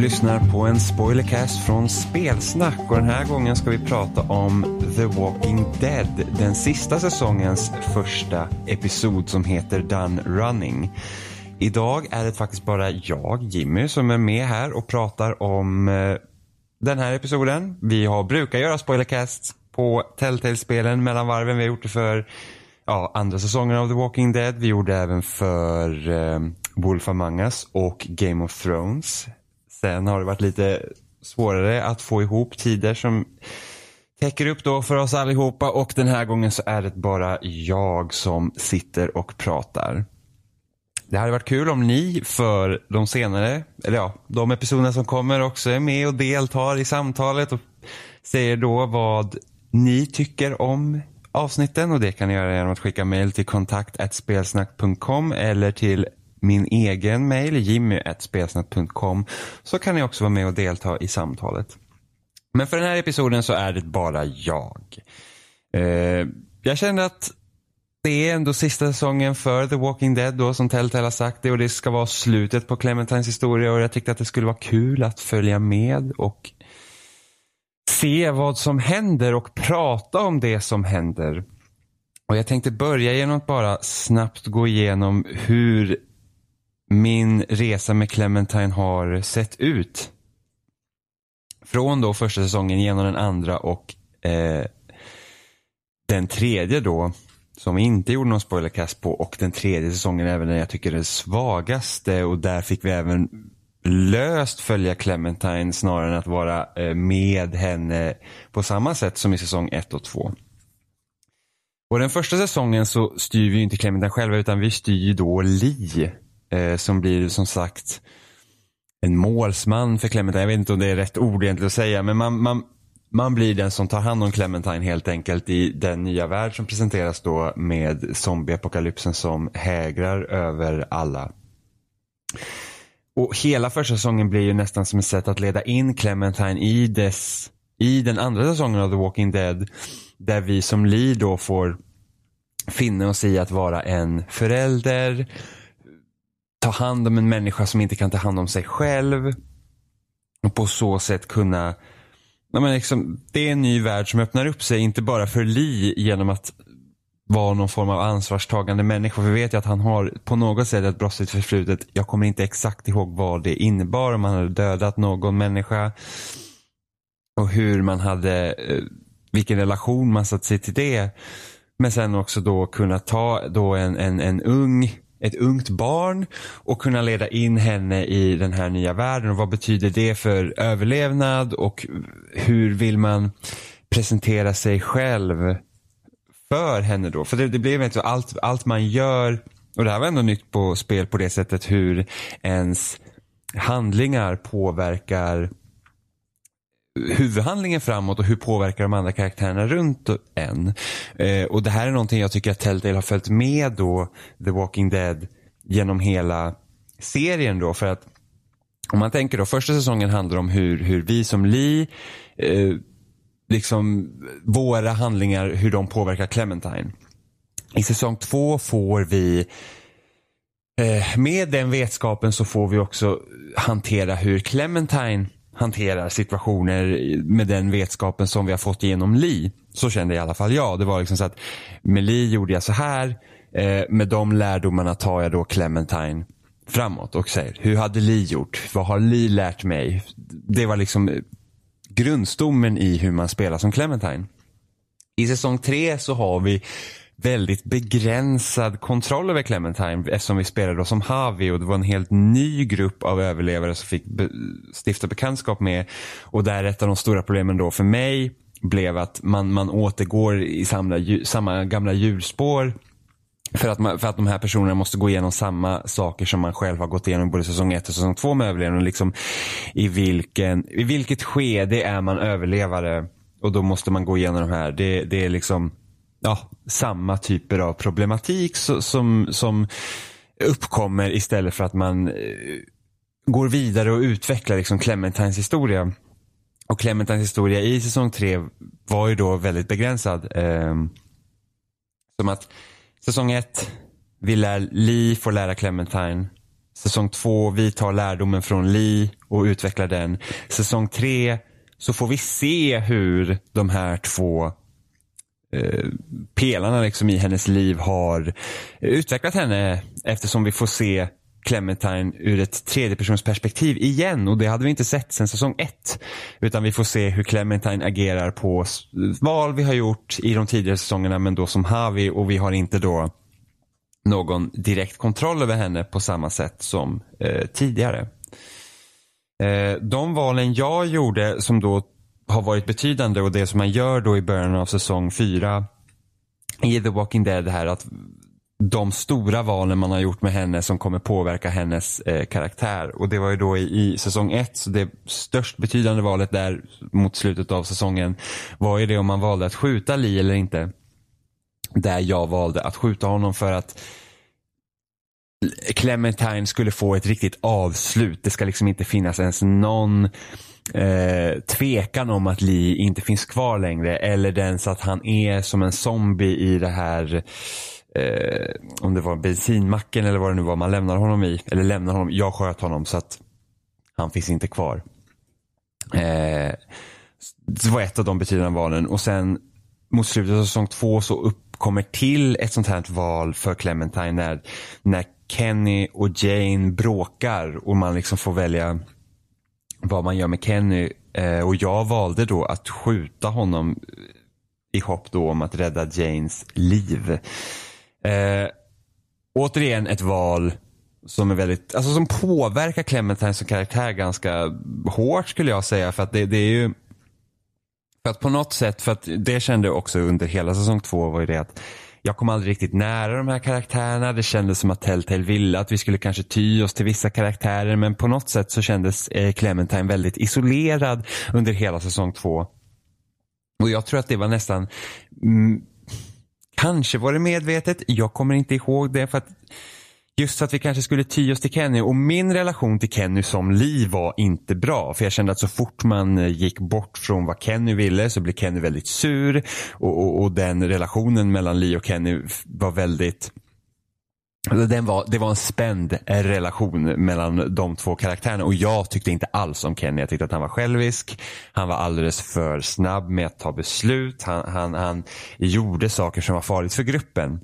lyssnar på en spoilercast från Spelsnack och den här gången ska vi prata om The Walking Dead, den sista säsongens första episod som heter Done Running. Idag är det faktiskt bara jag, Jimmy, som är med här och pratar om eh, den här episoden. Vi har, brukar göra spoilercasts på Telltale-spelen mellan varven. Vi har gjort det för ja, andra säsongen av The Walking Dead. Vi gjorde även för eh, Wolf Among Us och Game of Thrones. Sen har det varit lite svårare att få ihop tider som täcker upp då för oss allihopa och den här gången så är det bara jag som sitter och pratar. Det hade varit kul om ni för de senare, eller ja, de episoderna som kommer också är med och deltar i samtalet och säger då vad ni tycker om avsnitten och det kan ni göra genom att skicka mail till kontakt.spelsnack.com eller till min egen mail jimmy.spelsnack.com så kan ni också vara med och delta i samtalet. Men för den här episoden så är det bara jag. Eh, jag känner att det är ändå sista säsongen för The Walking Dead då som Telltale har sagt det och det ska vara slutet på Clementines historia och jag tyckte att det skulle vara kul att följa med och se vad som händer och prata om det som händer. Och jag tänkte börja genom att bara snabbt gå igenom hur min resa med Clementine har sett ut. Från då första säsongen genom den andra och eh, den tredje då som vi inte gjorde någon spoilercast på och den tredje säsongen även den jag tycker är den svagaste och där fick vi även löst följa Clementine snarare än att vara eh, med henne på samma sätt som i säsong 1 och 2. Och den första säsongen så styr vi inte Clementine själva utan vi styr då Lee eh, som blir som sagt en målsman för Clementine. Jag vet inte om det är rätt ord egentligen att säga men man, man, man blir den som tar hand om Clementine helt enkelt i den nya värld som presenteras då med zombieapokalypsen som hägrar över alla. Och hela första säsongen blir ju nästan som ett sätt att leda in Clementine i, dess, i den andra säsongen av The Walking Dead. Där vi som Lee då får finna oss i att vara en förälder, ta hand om en människa som inte kan ta hand om sig själv. Och på så sätt kunna men liksom, det är en ny värld som öppnar upp sig, inte bara för Li genom att vara någon form av ansvarstagande människa. För vi vet ju att han har på något sätt ett brottsligt förflutet. Jag kommer inte exakt ihåg vad det innebar, om han hade dödat någon människa. Och hur man hade, eh, vilken relation man satt sig till det. Men sen också då kunna ta då en, en, en ung ett ungt barn och kunna leda in henne i den här nya världen. Och vad betyder det för överlevnad och hur vill man presentera sig själv för henne då? För det, det blev inte så allt, allt man gör, och det här var ändå nytt på spel på det sättet hur ens handlingar påverkar huvudhandlingen framåt och hur påverkar de andra karaktärerna runt en. Eh, och det här är någonting jag tycker att Telltale har följt med då The Walking Dead genom hela serien då för att om man tänker då första säsongen handlar om hur, hur vi som Lee eh, liksom våra handlingar, hur de påverkar Clementine. I säsong två får vi eh, med den vetskapen så får vi också hantera hur Clementine hanterar situationer med den vetskapen som vi har fått genom Lee. Så kände i alla fall jag. Det var liksom så att med Lee gjorde jag så här. Eh, med de lärdomarna tar jag då Clementine framåt och säger hur hade Lee gjort? Vad har Lee lärt mig? Det var liksom grundstommen i hur man spelar som Clementine. I säsong tre så har vi väldigt begränsad kontroll över Clementine eftersom vi spelade då som Havi och det var en helt ny grupp av överlevare som fick be stifta bekantskap med. Och där ett av de stora problemen då för mig blev att man, man återgår i samma, samma gamla hjulspår för att, man, för att de här personerna måste gå igenom samma saker som man själv har gått igenom både säsong 1 och säsong 2 med överlevnad. Liksom i, vilken, I vilket skede är man överlevare och då måste man gå igenom de här. Det, det är liksom ja, samma typer av problematik som, som uppkommer istället för att man eh, går vidare och utvecklar liksom Clementines historia. Och Clementines historia i säsong tre var ju då väldigt begränsad. Eh, som att säsong ett, vi lär, Lee får lära Clementine Säsong två, vi tar lärdomen från Lee och utvecklar den. Säsong tre så får vi se hur de här två eh, pelarna liksom i hennes liv har eh, utvecklat henne eftersom vi får se Clementine ur ett tredjepersonsperspektiv igen och det hade vi inte sett sen säsong ett. Utan vi får se hur Clementine agerar på val vi har gjort i de tidigare säsongerna men då som Havi och vi har inte då någon direkt kontroll över henne på samma sätt som eh, tidigare. Eh, de valen jag gjorde som då har varit betydande och det som man gör då i början av säsong fyra i The Walking Dead här att de stora valen man har gjort med henne som kommer påverka hennes eh, karaktär. Och det var ju då i, i säsong ett, så det störst betydande valet där mot slutet av säsongen var ju det om man valde att skjuta Lee eller inte. Där jag valde att skjuta honom för att Clementine skulle få ett riktigt avslut. Det ska liksom inte finnas ens någon eh, tvekan om att Lee inte finns kvar längre. Eller den så att han är som en zombie i det här eh, om det var bensinmacken eller vad det nu var man lämnar honom i. Eller lämnar honom, jag sköt honom så att han finns inte kvar. Eh, det var ett av de betydande valen och sen mot slutet av säsong två så uppkommer till ett sånt här val för Clementine när, när Kenny och Jane bråkar och man liksom får välja vad man gör med Kenny. Eh, och jag valde då att skjuta honom eh, i hopp då om att rädda Janes liv. Eh, återigen ett val som är väldigt, alltså som påverkar Clementine som karaktär ganska hårt skulle jag säga. För att det, det är ju, för att på något sätt, för att det kände jag också under hela säsong två var ju det att jag kom aldrig riktigt nära de här karaktärerna. Det kändes som att Telltale ville att vi skulle kanske ty oss till vissa karaktärer men på något sätt så kändes eh, Clementine väldigt isolerad under hela säsong två. Och jag tror att det var nästan mm, Kanske var det medvetet, jag kommer inte ihåg det för att Just så att vi kanske skulle ty oss till Kenny och min relation till Kenny som Lee var inte bra. För jag kände att så fort man eh, gick bort från vad Kenny ville så blev Kenny väldigt sur. Och, och, och den relationen mellan Lee och Kenny var väldigt alltså den var, det var en spänd relation mellan de två karaktärerna och jag tyckte inte alls om Kenny. Jag tyckte att han var självisk. Han var alldeles för snabb med att ta beslut. Han, han, han gjorde saker som var farligt för gruppen.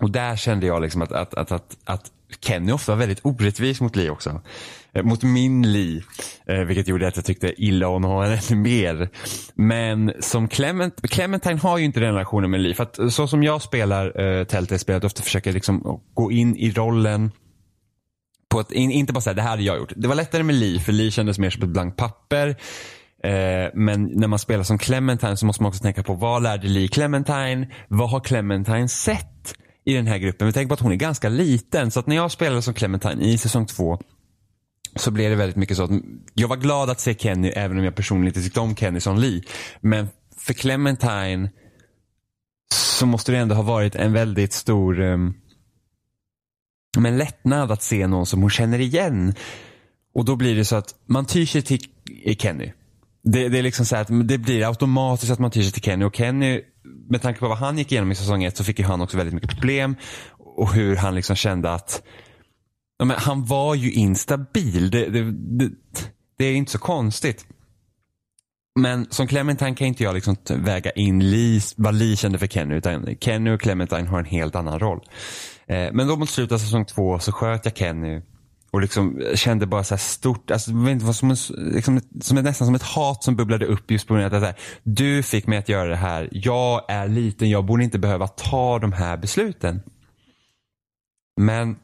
Och där kände jag liksom att, att, att, att, att Kenny ofta var väldigt orättvis mot Lee också. Eh, mot min Lee. Eh, vilket gjorde att jag tyckte illa om honom ännu mer. Men som Clement, Clementine har ju inte den relationen med Lee. För att så som jag spelar eh, uh, Telltale-spelet ofta försöker liksom gå in i rollen. På ett, in, inte bara säga det här hade jag gjort. Det var lättare med Lee för Lee kändes mer som ett blankt papper. Eh, men när man spelar som Clementine så måste man också tänka på vad lärde Lee Clementine? Vad har Clementine sett? I den här gruppen. Men tänk på att hon är ganska liten. Så att när jag spelade som Clementine i säsong två så blev det väldigt mycket så att jag var glad att se Kenny även om jag personligen inte tyckte om Kenny som Lee. Men för Clementine så måste det ändå ha varit en väldigt stor um, men lättnad att se någon som hon känner igen. Och då blir det så att man tyr sig till Kenny. Det, det är liksom så att det blir automatiskt att man tyr sig till Kenny och Kenny med tanke på vad han gick igenom i säsong ett så fick ju han också väldigt mycket problem. Och hur han liksom kände att ja, men han var ju instabil. Det, det, det, det är inte så konstigt. Men som Clementine kan inte jag liksom väga in Lee, vad Lee kände för Kenny. Utan Kenny och Clementine har en helt annan roll. Eh, men då mot slutet av säsong två så sköt jag Kenny och liksom kände bara så här stort, alltså, som, en, liksom, som nästan som ett hat som bubblade upp just på grund av att här, du fick mig att göra det här. Jag är liten, jag borde inte behöva ta de här besluten. Men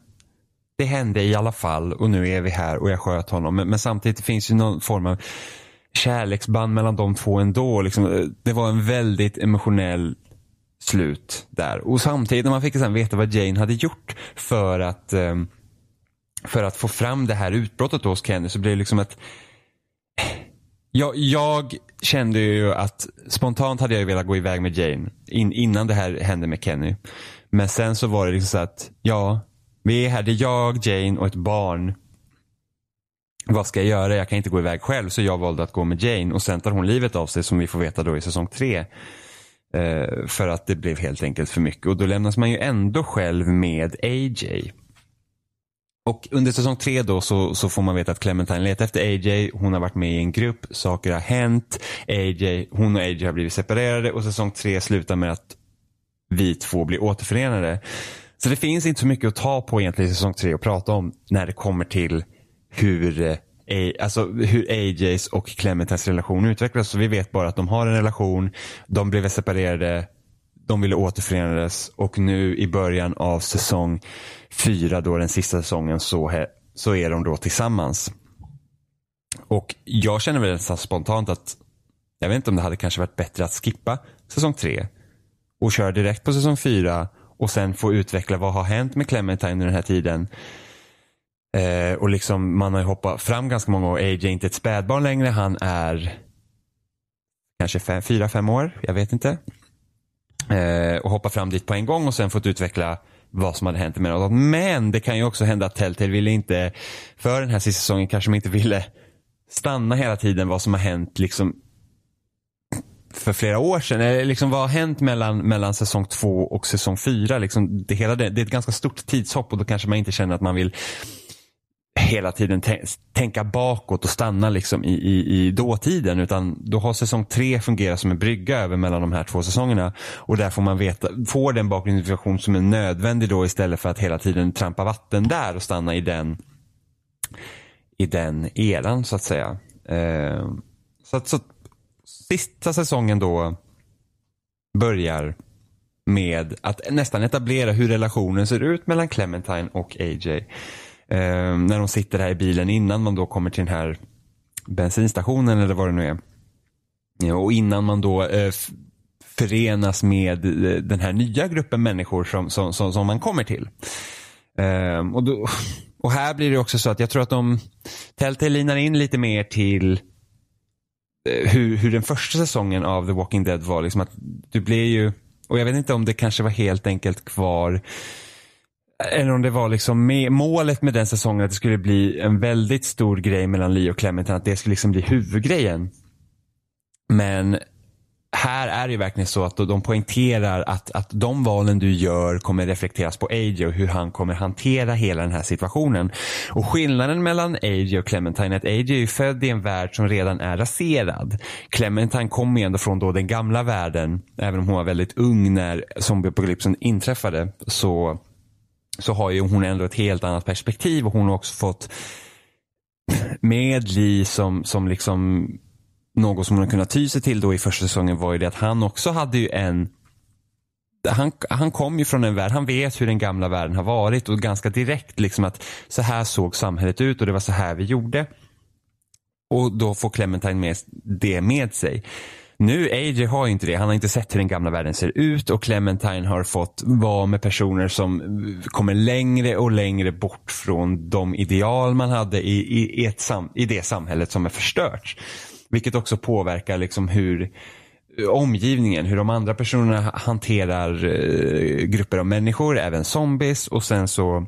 det hände i alla fall och nu är vi här och jag sköt honom. Men, men samtidigt finns ju någon form av kärleksband mellan de två ändå. Liksom, det var en väldigt emotionell slut där. Och samtidigt när man fick sen veta vad Jane hade gjort för att um, för att få fram det här utbrottet hos Kenny så blir det liksom att. jag, jag, kände ju att spontant hade jag velat gå iväg med Jane in, innan det här hände med Kenny. Men sen så var det liksom så att, ja, vi är här, det är jag, Jane och ett barn. Vad ska jag göra? Jag kan inte gå iväg själv så jag valde att gå med Jane och sen tar hon livet av sig som vi får veta då i säsong tre. Eh, för att det blev helt enkelt för mycket och då lämnas man ju ändå själv med AJ. Och under säsong tre då så, så får man veta att Clementine letar efter AJ. Hon har varit med i en grupp, saker har hänt. AJ, hon och AJ har blivit separerade och säsong tre slutar med att vi två blir återförenade. Så det finns inte så mycket att ta på egentligen i säsong tre och prata om när det kommer till hur, eh, alltså hur AJs och Clementines relation utvecklas. Så vi vet bara att de har en relation, de blev separerade, de ville återförenades och nu i början av säsong fyra, då den sista säsongen, så, så är de då tillsammans. Och jag känner väl nästan spontant att jag vet inte om det hade kanske varit bättre att skippa säsong tre och köra direkt på säsong fyra och sen få utveckla vad har hänt med Clementine under den här tiden. Eh, och liksom man har ju hoppat fram ganska många år. AJ är inte ett spädbarn längre. Han är kanske fem, fyra, fem år. Jag vet inte. Eh, och hoppa fram dit på en gång och sen fått utveckla vad som hade hänt med något. Men det kan ju också hända att Telltale ville inte, för den här sista säsongen kanske de inte ville stanna hela tiden vad som har hänt liksom för flera år sedan. Eller liksom, vad har hänt mellan, mellan säsong två och säsong fyra? Liksom, det, hela det, det är ett ganska stort tidshopp och då kanske man inte känner att man vill hela tiden tänka bakåt och stanna liksom i, i, i dåtiden. Utan då har säsong tre fungerat som en brygga över mellan de här två säsongerna. Och där får man veta, får den bakgrundsinformation som är nödvändig då istället för att hela tiden trampa vatten där och stanna i den i den eran så att säga. Eh, så, så sista säsongen då börjar med att nästan etablera hur relationen ser ut mellan Clementine och AJ. Eh, när de sitter här i bilen innan man då kommer till den här bensinstationen eller vad det nu är. Ja, och innan man då eh, förenas med eh, den här nya gruppen människor som, som, som, som man kommer till. Eh, och, då, och här blir det också så att jag tror att de Telltale linar in lite mer till eh, hur, hur den första säsongen av The Walking Dead var. Liksom att du blir ju, och jag vet inte om det kanske var helt enkelt kvar eller om det var liksom med, målet med den säsongen att det skulle bli en väldigt stor grej mellan Lee och Clementine. Att det skulle liksom bli huvudgrejen. Men här är det ju verkligen så att de poängterar att, att de valen du gör kommer reflekteras på AJ och hur han kommer hantera hela den här situationen. Och skillnaden mellan AJ och Clementine är att AJ är född i en värld som redan är raserad. Clementine kommer ju ändå från då den gamla världen, även om hon var väldigt ung när zombieapokalypsen inträffade. Så så har ju hon ändå ett helt annat perspektiv och hon har också fått med Lee som, som liksom något som hon kunnat ty sig till då i första säsongen var ju det att han också hade ju en han, han kom ju från en värld, han vet hur den gamla världen har varit och ganska direkt liksom att så här såg samhället ut och det var så här vi gjorde. Och då får Clementine med det med sig. Nu, AJ har inte det. Han har inte sett hur den gamla världen ser ut och Clementine har fått vara med personer som kommer längre och längre bort från de ideal man hade i, i, i, ett sam, i det samhället som är förstört. Vilket också påverkar liksom hur omgivningen, hur de andra personerna hanterar eh, grupper av människor, även zombies och sen så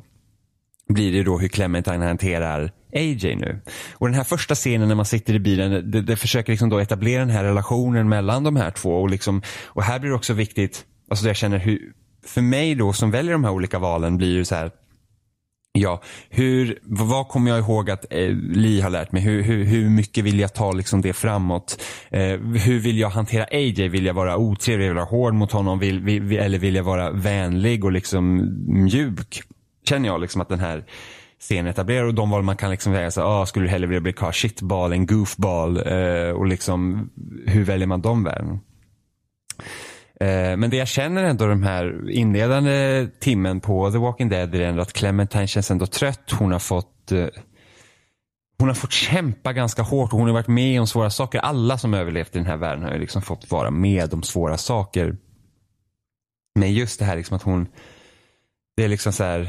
blir det då hur Clementine hanterar AJ nu. Och den här första scenen när man sitter i bilen, det, det försöker liksom då etablera den här relationen mellan de här två. Och, liksom, och här blir det också viktigt, alltså jag känner hur, för mig då som väljer de här olika valen blir ju så här, Ja, hur, vad kommer jag ihåg att eh, Li har lärt mig? Hur, hur, hur mycket vill jag ta liksom det framåt? Eh, hur vill jag hantera AJ? Vill jag vara otrevlig? Vill jag vara hård mot honom? Vill, vill, eller vill jag vara vänlig och liksom mjuk? Känner jag liksom att den här scenen etablerar och de val man kan liksom säga så ah, skulle du hellre vilja bli car shitball än goofball eh, och liksom hur väljer man de valen? Eh, men det jag känner ändå de här inledande timmen på The Walking Dead är ändå att Clementine känns ändå trött. Hon har fått eh, hon har fått kämpa ganska hårt och hon har varit med om svåra saker. Alla som överlevt i den här världen har ju liksom fått vara med om svåra saker. Men just det här liksom att hon, det är liksom så här,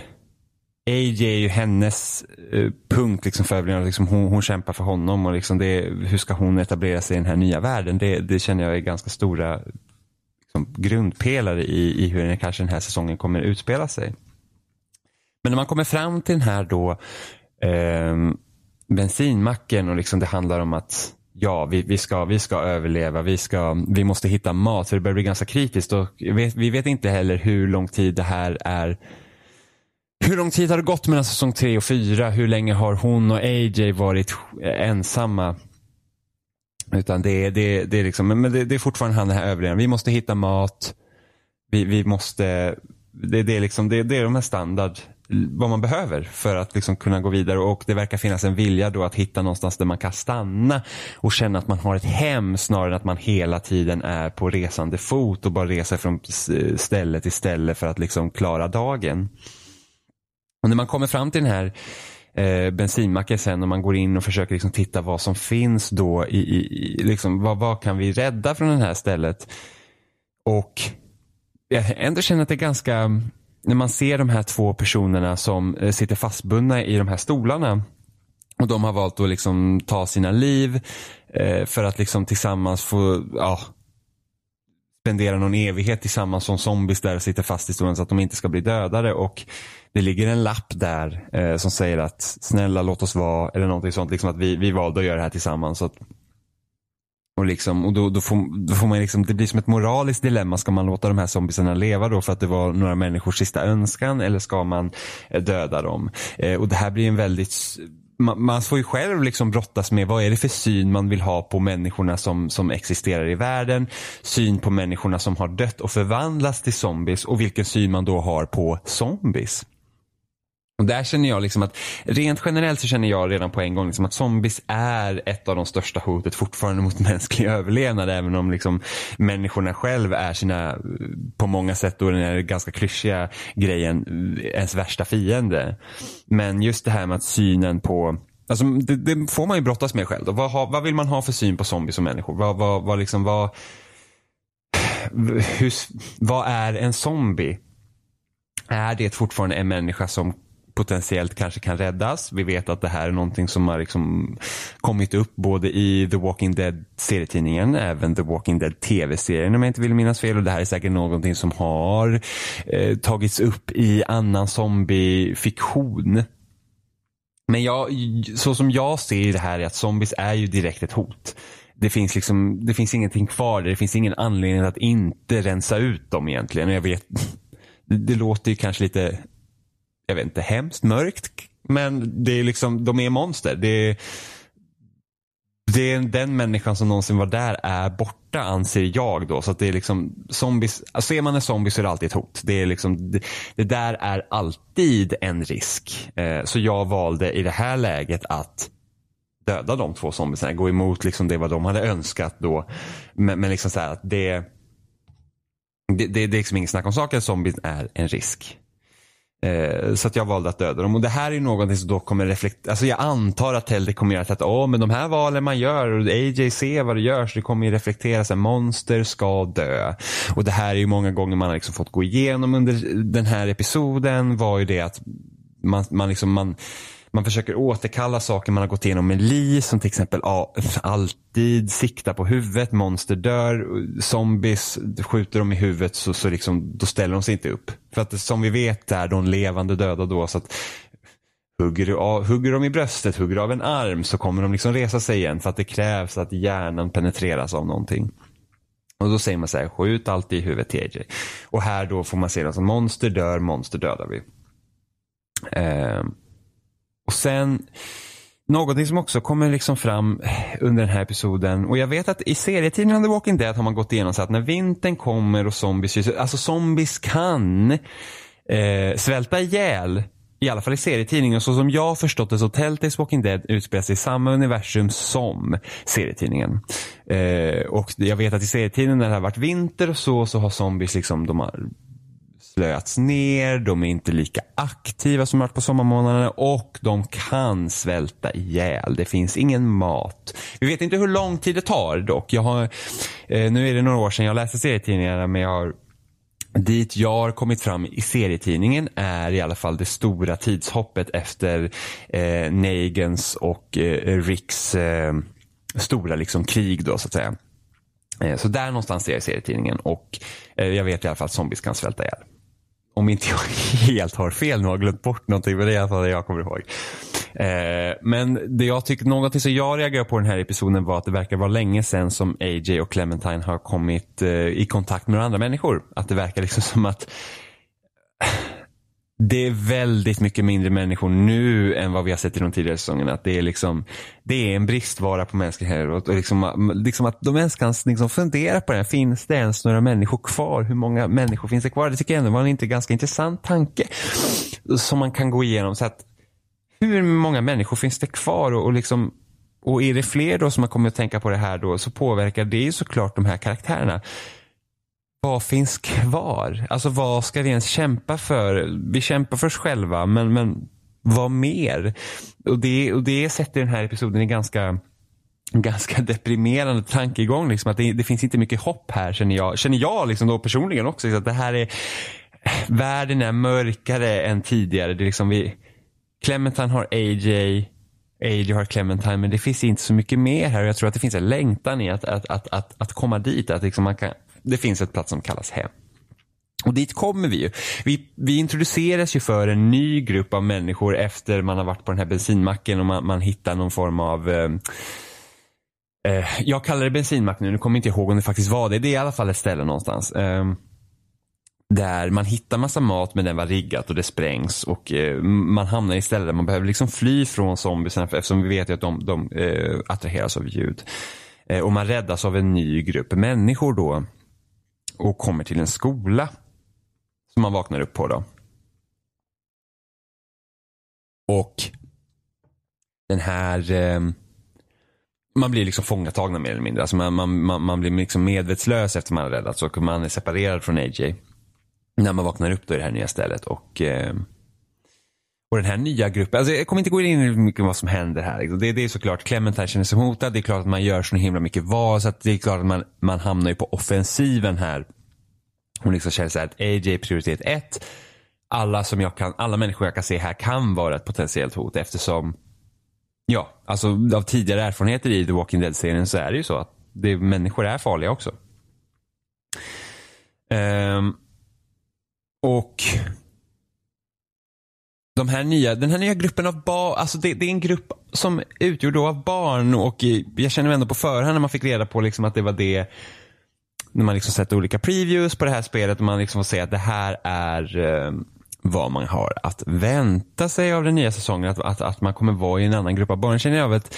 AJ är ju hennes eh, punkt liksom för överlevnad. Liksom hon, hon kämpar för honom och liksom det, hur ska hon etablera sig i den här nya världen? Det, det känner jag är ganska stora liksom, grundpelare i, i hur den, kanske den här säsongen kommer utspela sig. Men när man kommer fram till den här då eh, bensinmacken och liksom det handlar om att ja, vi, vi, ska, vi ska överleva, vi, ska, vi måste hitta mat för det börjar bli ganska kritiskt och vi vet, vi vet inte heller hur lång tid det här är hur lång tid har det gått mellan säsong tre och fyra? Hur länge har hon och AJ varit ensamma? Utan det är, det, det är liksom, men det, det är fortfarande han den här överlevnaden. Vi måste hitta mat. Vi, vi måste, det, det, är liksom, det, det är de här standard, vad man behöver för att liksom kunna gå vidare och det verkar finnas en vilja då att hitta någonstans där man kan stanna och känna att man har ett hem snarare än att man hela tiden är på resande fot och bara reser från ställe till ställe för att liksom klara dagen. Och när man kommer fram till den här eh, bensinmacken sen och man går in och försöker liksom titta vad som finns då i, i liksom, vad, vad kan vi rädda från det här stället? Och jag ändå känner att det är ganska, när man ser de här två personerna som eh, sitter fastbundna i de här stolarna och de har valt att liksom ta sina liv eh, för att liksom tillsammans få, ja, spendera någon evighet tillsammans som zombies där och sitter fast i stolen så att de inte ska bli dödade. Och det ligger en lapp där eh, som säger att snälla låt oss vara, eller någonting sånt, liksom att vi, vi valde att göra det här tillsammans. Så att, och, liksom, och då, då, får, då får man liksom, det blir som ett moraliskt dilemma. Ska man låta de här zombiesarna leva då för att det var några människors sista önskan eller ska man eh, döda dem? Eh, och det här blir en väldigt man, man får ju själv liksom brottas med vad är det för syn man vill ha på människorna som, som existerar i världen. Syn på människorna som har dött och förvandlats till zombies och vilken syn man då har på zombies. Och där känner jag liksom att rent generellt så känner jag redan på en gång liksom att zombies är ett av de största hotet fortfarande mot mänsklig överlevnad. Även om liksom människorna själv är sina, på många sätt då den här ganska klyschiga grejen, ens värsta fiende. Men just det här med att synen på Alltså, det, det får man ju brottas med själv. Då. Vad, ha, vad vill man ha för syn på zombies och människor? Vad, vad, vad, liksom, vad, hur, vad är en zombie? Är det fortfarande en människa som potentiellt kanske kan räddas. Vi vet att det här är någonting som har liksom kommit upp både i The Walking Dead serietidningen, även The Walking Dead tv-serien om jag inte vill minnas fel. Och det här är säkert någonting som har eh, tagits upp i annan zombiefiktion. Men jag, så som jag ser det här är att zombies är ju direkt ett hot. Det finns, liksom, det finns ingenting kvar där. Det finns ingen anledning att inte rensa ut dem egentligen. Jag vet, det, det låter ju kanske lite jag vet inte, hemskt mörkt. Men det är liksom, de är monster. Det är, det är den människan som någonsin var där är borta anser jag då. Så att det är liksom zombies, alltså ser man en zombie så är det alltid ett hot. Det, är liksom, det, det där är alltid en risk. Eh, så jag valde i det här läget att döda de två zombiesarna. Gå emot liksom det vad de hade önskat då. Men, men liksom så att det, det, det, det är liksom inget snack om saken. Zombies är en risk. Eh, så att jag valde att döda dem. Och det här är någonting som då kommer reflektera. Alltså jag antar att Teldi kommer göra att åh, men de här valen man gör och AJ ser vad det gör så det kommer ju reflektera sig. Monster ska dö. Och det här är ju många gånger man har liksom fått gå igenom under den här episoden var ju det att man, man liksom man man försöker återkalla saker man har gått igenom med Li som till exempel ja, alltid sikta på huvudet, monster dör, zombies, skjuter dem i huvudet så, så liksom, då ställer de sig inte upp. För att som vi vet är de levande döda då så att hugger, du av, hugger de i bröstet, hugger av en arm så kommer de liksom resa sig igen för att det krävs att hjärnan penetreras av någonting. Och då säger man så här, skjut alltid i huvudet till AJ. Och här då får man se att monster dör, monster dödar vi. Eh, och sen Någonting som också kommer liksom fram under den här episoden och jag vet att i serietidningen The Walking Dead har man gått igenom så att när vintern kommer och zombies, alltså zombies kan eh, svälta ihjäl i alla fall i serietidningen. Så som jag har förstått det så Telltales Walking Dead utspelar sig i samma universum som serietidningen. Eh, och jag vet att i serietidningen när det har varit vinter och så, så har zombies liksom, de har slöats ner, de är inte lika aktiva som varit på sommarmånaderna och de kan svälta ihjäl. Det finns ingen mat. Vi vet inte hur lång tid det tar dock. Jag har, eh, nu är det några år sedan jag läste serietidningarna men jag har Dit jag har kommit fram i serietidningen är i alla fall det stora tidshoppet efter eh, Negans och eh, Ricks eh, stora liksom, krig då så att säga. Eh, så där någonstans är jag i serietidningen och eh, jag vet i alla fall att zombies kan svälta ihjäl om inte jag helt har fel nu har glömt bort någonting, men det är i alla fall det jag kommer ihåg. Eh, men det jag tycker, någonting som jag reagerar på den här episoden var att det verkar vara länge sedan som AJ och Clementine har kommit eh, i kontakt med andra människor. Att det verkar liksom som att det är väldigt mycket mindre människor nu än vad vi har sett i de tidigare säsongerna. Att det, är liksom, det är en bristvara på mänskligheten. Och liksom, liksom att de ens kan liksom fundera på det. här. Finns det ens några människor kvar? Hur många människor finns det kvar? Det tycker jag ändå var en inte ganska intressant tanke. Som man kan gå igenom. Så att, hur många människor finns det kvar? Och, och, liksom, och är det fler då som har kommit att tänka på det här då så påverkar det ju såklart de här karaktärerna vad finns kvar? Alltså vad ska vi ens kämpa för? Vi kämpar för oss själva, men, men vad mer? Och det, och det sätter den här episoden i ganska ganska deprimerande tankegång. Liksom, att det, det, finns inte mycket hopp här känner jag, känner jag liksom då personligen också. Liksom, att det här är, världen är mörkare än tidigare. Det är liksom vi, Clementine har AJ, AJ har Clementine men det finns inte så mycket mer här. Och jag tror att det finns en längtan i att, att, att, att, att komma dit. Att liksom man kan det finns ett plats som kallas hem. Och dit kommer vi ju. Vi, vi introduceras ju för en ny grupp av människor efter man har varit på den här bensinmacken och man, man hittar någon form av eh, eh, jag kallar det bensinmack nu, nu kommer jag inte ihåg om det faktiskt var det. Det är i alla fall ett ställe någonstans. Eh, där man hittar massa mat men den var riggat och det sprängs och eh, man hamnar i ställen där man behöver liksom fly från zombiesarna eftersom vi vet ju att de, de eh, attraheras av ljud. Eh, och man räddas av en ny grupp människor då och kommer till en skola som man vaknar upp på då. Och den här eh, man blir liksom fångatagna mer eller mindre. Alltså man, man, man, man blir liksom medvetslös efter man har räddats och man är separerad från AJ. När man vaknar upp då i det här nya stället. Och, eh, och den här nya gruppen, alltså jag kommer inte gå in i mycket vad som händer här. Liksom. Det, det är såklart, Clementine känner sig hotad. Det är klart att man gör så himla mycket val. Så att det är klart att man, man hamnar ju på offensiven här. Hon liksom känner så här att AJ är prioritet ett. Alla, som jag kan, alla människor jag kan se här kan vara ett potentiellt hot eftersom Ja, alltså av tidigare erfarenheter i The Walking Dead-serien så är det ju så att det, människor är farliga också. Um, och de här nya, den här nya gruppen av barn, alltså det, det, är en grupp som utgjord av barn och jag känner ändå på förhand när man fick reda på liksom att det var det när man liksom sett olika previews på det här spelet och man liksom får se att det här är eh, vad man har att vänta sig av den nya säsongen. Att, att, att man kommer vara i en annan grupp av barn. Känner jag av ett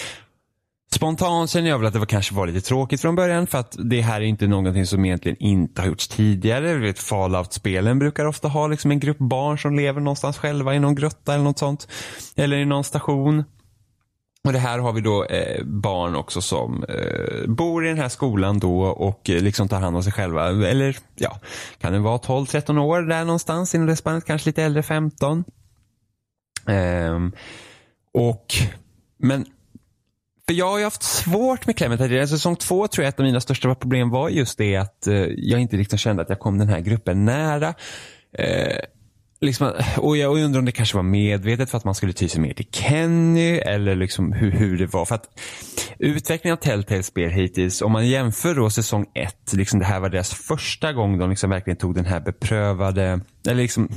Spontant känner jag väl att det var, kanske var lite tråkigt från början för att det här är inte någonting som egentligen inte har gjorts tidigare. Fallout-spelen brukar ofta ha liksom en grupp barn som lever någonstans själva i någon grotta eller något sånt. Eller i någon station. Och det här har vi då eh, barn också som eh, bor i den här skolan då och eh, liksom tar hand om sig själva. Eller ja, kan det vara 12-13 år där någonstans inom det spannet, kanske lite äldre 15. Ehm, och, men för jag har ju haft svårt med Clementine. Alltså, säsong två tror jag att ett av mina största problem var just det att eh, jag inte riktigt kände att jag kom den här gruppen nära. Eh, liksom, och jag undrar om det kanske var medvetet för att man skulle ty sig mer till Kenny eller liksom hur, hur det var. För att utvecklingen av Telltale-spel hittills, om man jämför då säsong ett, liksom det här var deras första gång de liksom verkligen tog den här beprövade, eller liksom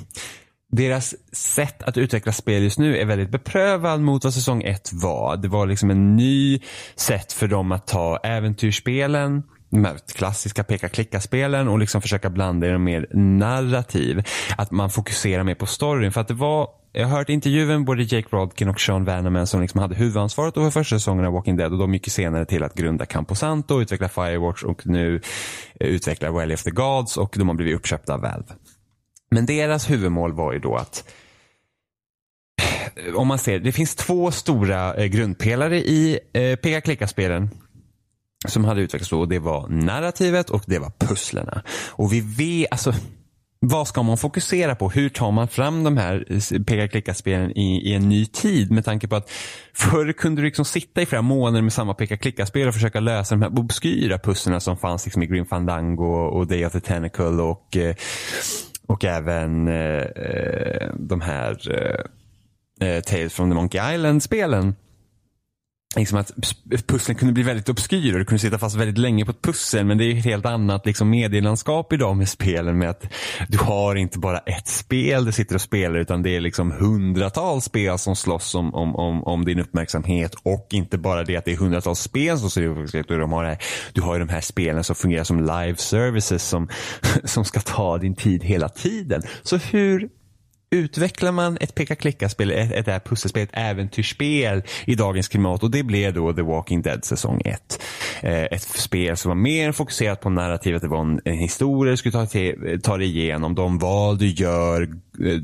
deras sätt att utveckla spel just nu är väldigt beprövad mot vad säsong ett var. Det var liksom en ny sätt för dem att ta äventyrsspelen de här klassiska peka-klicka-spelen och liksom försöka blanda i dem mer narrativ. Att man fokuserar mer på storyn. För att det var, jag har hört intervjuer med både Jake Rodkin och Sean Vanaman som liksom hade huvudansvaret för första säsongen av Walking Dead och de gick senare till att grunda Camposanto, utveckla Firewatch och nu utveckla utvecklar Valley of the Gods och de har blivit uppköpta av Valve. Men deras huvudmål var ju då att eh, om man ser, det finns två stora eh, grundpelare i eh, peka-klicka-spelen som hade utvecklats då. Och det var narrativet och det var pusslerna. Och vi vet, alltså vad ska man fokusera på? Hur tar man fram de här eh, peka-klicka-spelen i, i, en ny tid? Med tanke på att förr kunde du liksom sitta i flera månader med samma peka-klicka-spel och försöka lösa de här obskyra pusslerna som fanns liksom i Grim Fandango och Day of the Tentacle och, eh, och även eh, eh de här eh, eh, Tales from the Monkey Island-spelen liksom att pusslen kunde bli väldigt obskyr och du kunde sitta fast väldigt länge på ett pussel men det är ett helt annat liksom medielandskap idag med spelen med att du har inte bara ett spel du sitter och spelar utan det är liksom hundratals spel som slåss om, om, om, om din uppmärksamhet och inte bara det att det är hundratals spel som ser uppmärksamhet de har du har ju de här spelen som fungerar som live services som, som ska ta din tid hela tiden. Så hur utvecklar man ett peka-klicka-spel, ett, ett, pusselspel, ett äventyrsspel i dagens klimat och det blev då The Walking Dead säsong 1. Eh, ett spel som var mer fokuserat på narrativet, det var en, en historia du skulle ta, te, ta dig igenom, de val du gör, eh,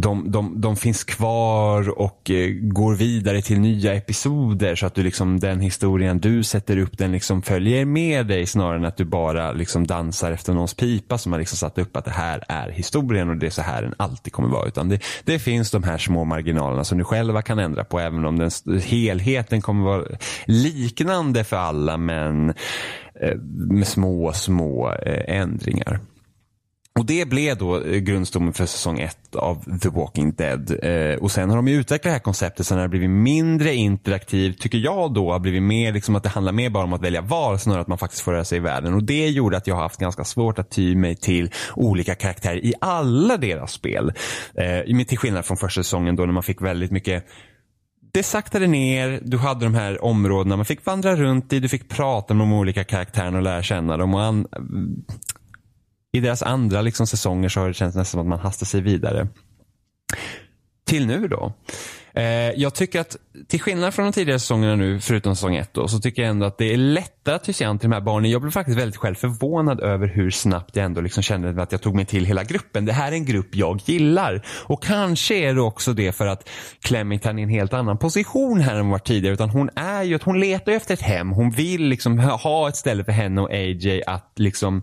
de, de, de finns kvar och eh, går vidare till nya episoder så att du liksom den historien du sätter upp den liksom följer med dig snarare än att du bara liksom dansar efter någons pipa som har liksom satt upp att det här är historien och det är så här den alltid kommer vara. Utan det, det finns de här små marginalerna som du själva kan ändra på även om den helheten kommer vara liknande för alla men eh, med små, små eh, ändringar. Och det blev då eh, grundstommen för säsong ett av The Walking Dead. Eh, och sen har de utvecklat det här konceptet så har det blivit mindre interaktivt, tycker jag då, har blivit mer liksom att det handlar mer bara om att välja val snarare att man faktiskt får röra sig i världen. Och det gjorde att jag har haft ganska svårt att ty mig till olika karaktärer i alla deras spel. Eh, till skillnad från första säsongen då när man fick väldigt mycket det saktade ner, du hade de här områdena man fick vandra runt i, du fick prata med de olika karaktärerna och lära känna dem. Och an, i deras andra liksom, säsonger så har det känts nästan som att man hastar sig vidare. Till nu då. Eh, jag tycker att till skillnad från de tidigare säsongerna nu, förutom säsong ett då, så tycker jag ändå att det är lättare att ty sig an till de här barnen. Jag blev faktiskt väldigt själv förvånad över hur snabbt jag ändå liksom kände att jag tog mig till hela gruppen. Det här är en grupp jag gillar. Och kanske är det också det för att Clementine är i en helt annan position här än vad var tidigare. Utan hon är ju att hon letar efter ett hem. Hon vill liksom ha ett ställe för henne och AJ att liksom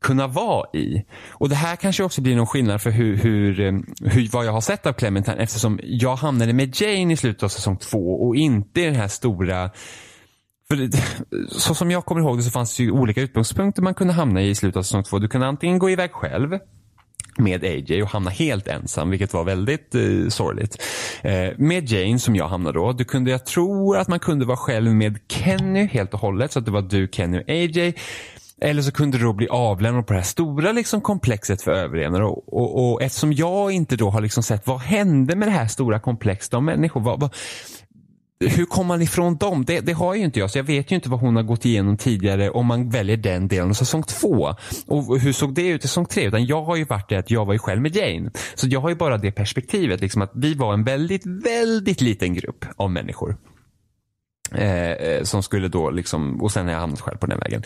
kunna vara i. Och det här kanske också blir någon skillnad för hur, hur, eh, hur, vad jag har sett av Clementine eftersom jag hamnade med Jane i slutet av säsong två och inte i den här stora för så som jag kommer ihåg det så fanns det ju olika utgångspunkter man kunde hamna i i slutet av säsong två. Du kunde antingen gå iväg själv med AJ och hamna helt ensam, vilket var väldigt eh, sorgligt. Eh, med Jane som jag hamnade då, du kunde, jag tror att man kunde vara själv med Kenny helt och hållet, så att det var du, Kenny och AJ. Eller så kunde du då bli avlämnad på det här stora liksom komplexet för överlevnad. Och, och, och, eftersom jag inte då har liksom sett vad hände med det här stora komplexet av människor. Vad, vad, hur kom man ifrån dem? Det, det, har ju inte jag, så jag vet ju inte vad hon har gått igenom tidigare om man väljer den delen av säsong två. Och hur såg det ut i säsong tre? Utan jag har ju varit det att jag var ju själv med Jane. Så jag har ju bara det perspektivet, liksom att vi var en väldigt, väldigt liten grupp av människor. Eh, eh som skulle då liksom, och sen har jag hamnat själv på den vägen.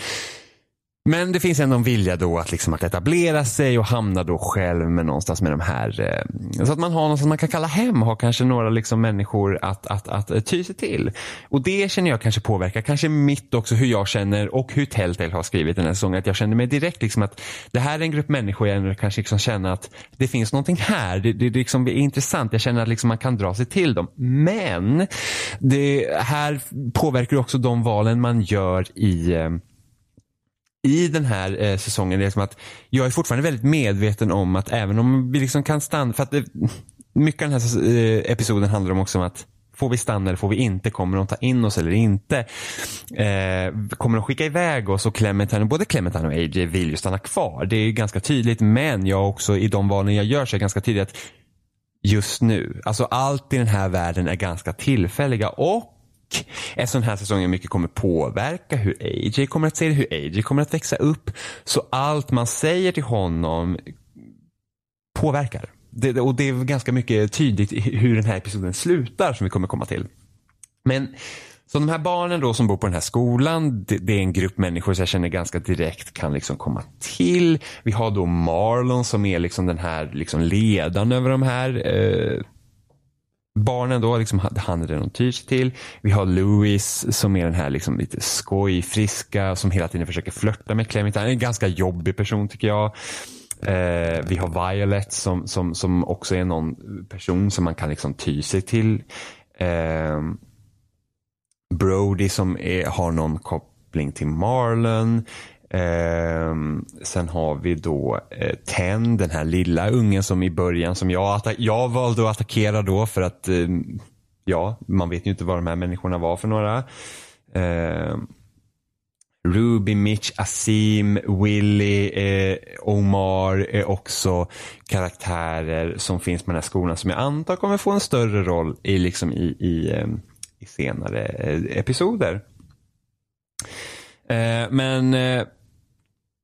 Men det finns ändå en vilja då att, liksom att etablera sig och hamna då själv med någonstans med de här. Eh, så att man har något som man kan kalla hem, har kanske några liksom människor att, att, att, att ty sig till. Och det känner jag kanske påverkar, kanske mitt också hur jag känner och hur Telltale har skrivit den här säsongen. Att jag känner mig direkt liksom att det här är en grupp människor jag kanske liksom känner att det finns någonting här. Det, det, det liksom är intressant. Jag känner att liksom man kan dra sig till dem. Men det här påverkar också de valen man gör i eh, i den här eh, säsongen är som att jag är fortfarande väldigt medveten om att även om vi liksom kan stanna, för att det, mycket av den här eh, episoden handlar om också om att Får vi stanna eller får vi inte? Kommer de ta in oss eller inte? Eh, kommer de skicka iväg oss? Och Clementine, både Clementine och AJ vill ju stanna kvar. Det är ganska tydligt men jag också i de valen jag gör så är ganska tydligt att just nu, alltså allt i den här världen är ganska tillfälliga och eftersom den här säsongen mycket kommer påverka hur AJ kommer att se det, hur AJ kommer att växa upp. Så allt man säger till honom påverkar. Det, och det är ganska mycket tydligt hur den här episoden slutar som vi kommer komma till. Men så de här barnen då som bor på den här skolan, det, det, är en grupp människor som jag känner ganska direkt kan liksom komma till. Vi har då Marlon som är liksom den här liksom ledaren över de här eh, barnen då, liksom, han är den de tyr sig till. Vi har Louis som är den här liksom lite skojfriska som hela tiden försöker flörta med Clementine. En ganska jobbig person tycker jag. Eh, vi har Violet som, som, som också är någon person som man kan liksom ty sig till. Eh, Brody som är, har någon koppling till Marlon. Eh, sen har vi då eh, Ten, den här lilla ungen som i början som jag, jag valde att attackera då för att eh, ja, man vet ju inte vad de här människorna var för några. Eh, Ruby, Mitch, Asim, Willy, eh, Omar är också karaktärer som finns på den här skolan som jag antar kommer få en större roll i, liksom i, i, eh, i senare eh, episoder. Ehm, eh, men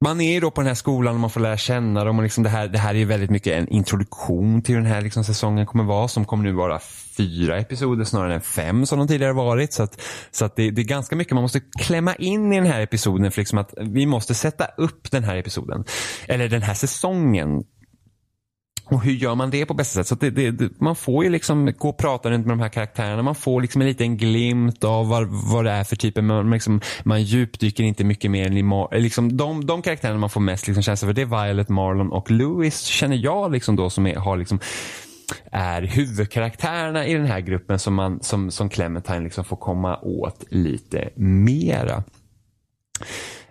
man är ju då på den här skolan och man får lära känna dem och liksom det, här, det här är ju väldigt mycket en introduktion till hur den här liksom säsongen kommer vara som kommer nu vara fyra episoder snarare än fem som de tidigare varit. Så att, så att det, det, är ganska mycket man måste klämma in i den här episoden för liksom att vi måste sätta upp den här episoden. Eller den här säsongen och hur gör man det på bästa sätt? Så det, det, det, man får ju liksom gå och prata runt med de här karaktärerna. Man får liksom en liten glimt av vad, vad det är för typer. Man, liksom, man djupdyker inte mycket mer än i Mar eh, liksom, de, de karaktärerna man får mest liksom känsla för det är Violet, Marlon och Louis känner jag liksom då som är, har liksom är huvudkaraktärerna i den här gruppen som, man, som, som Clementine liksom får komma åt lite mera.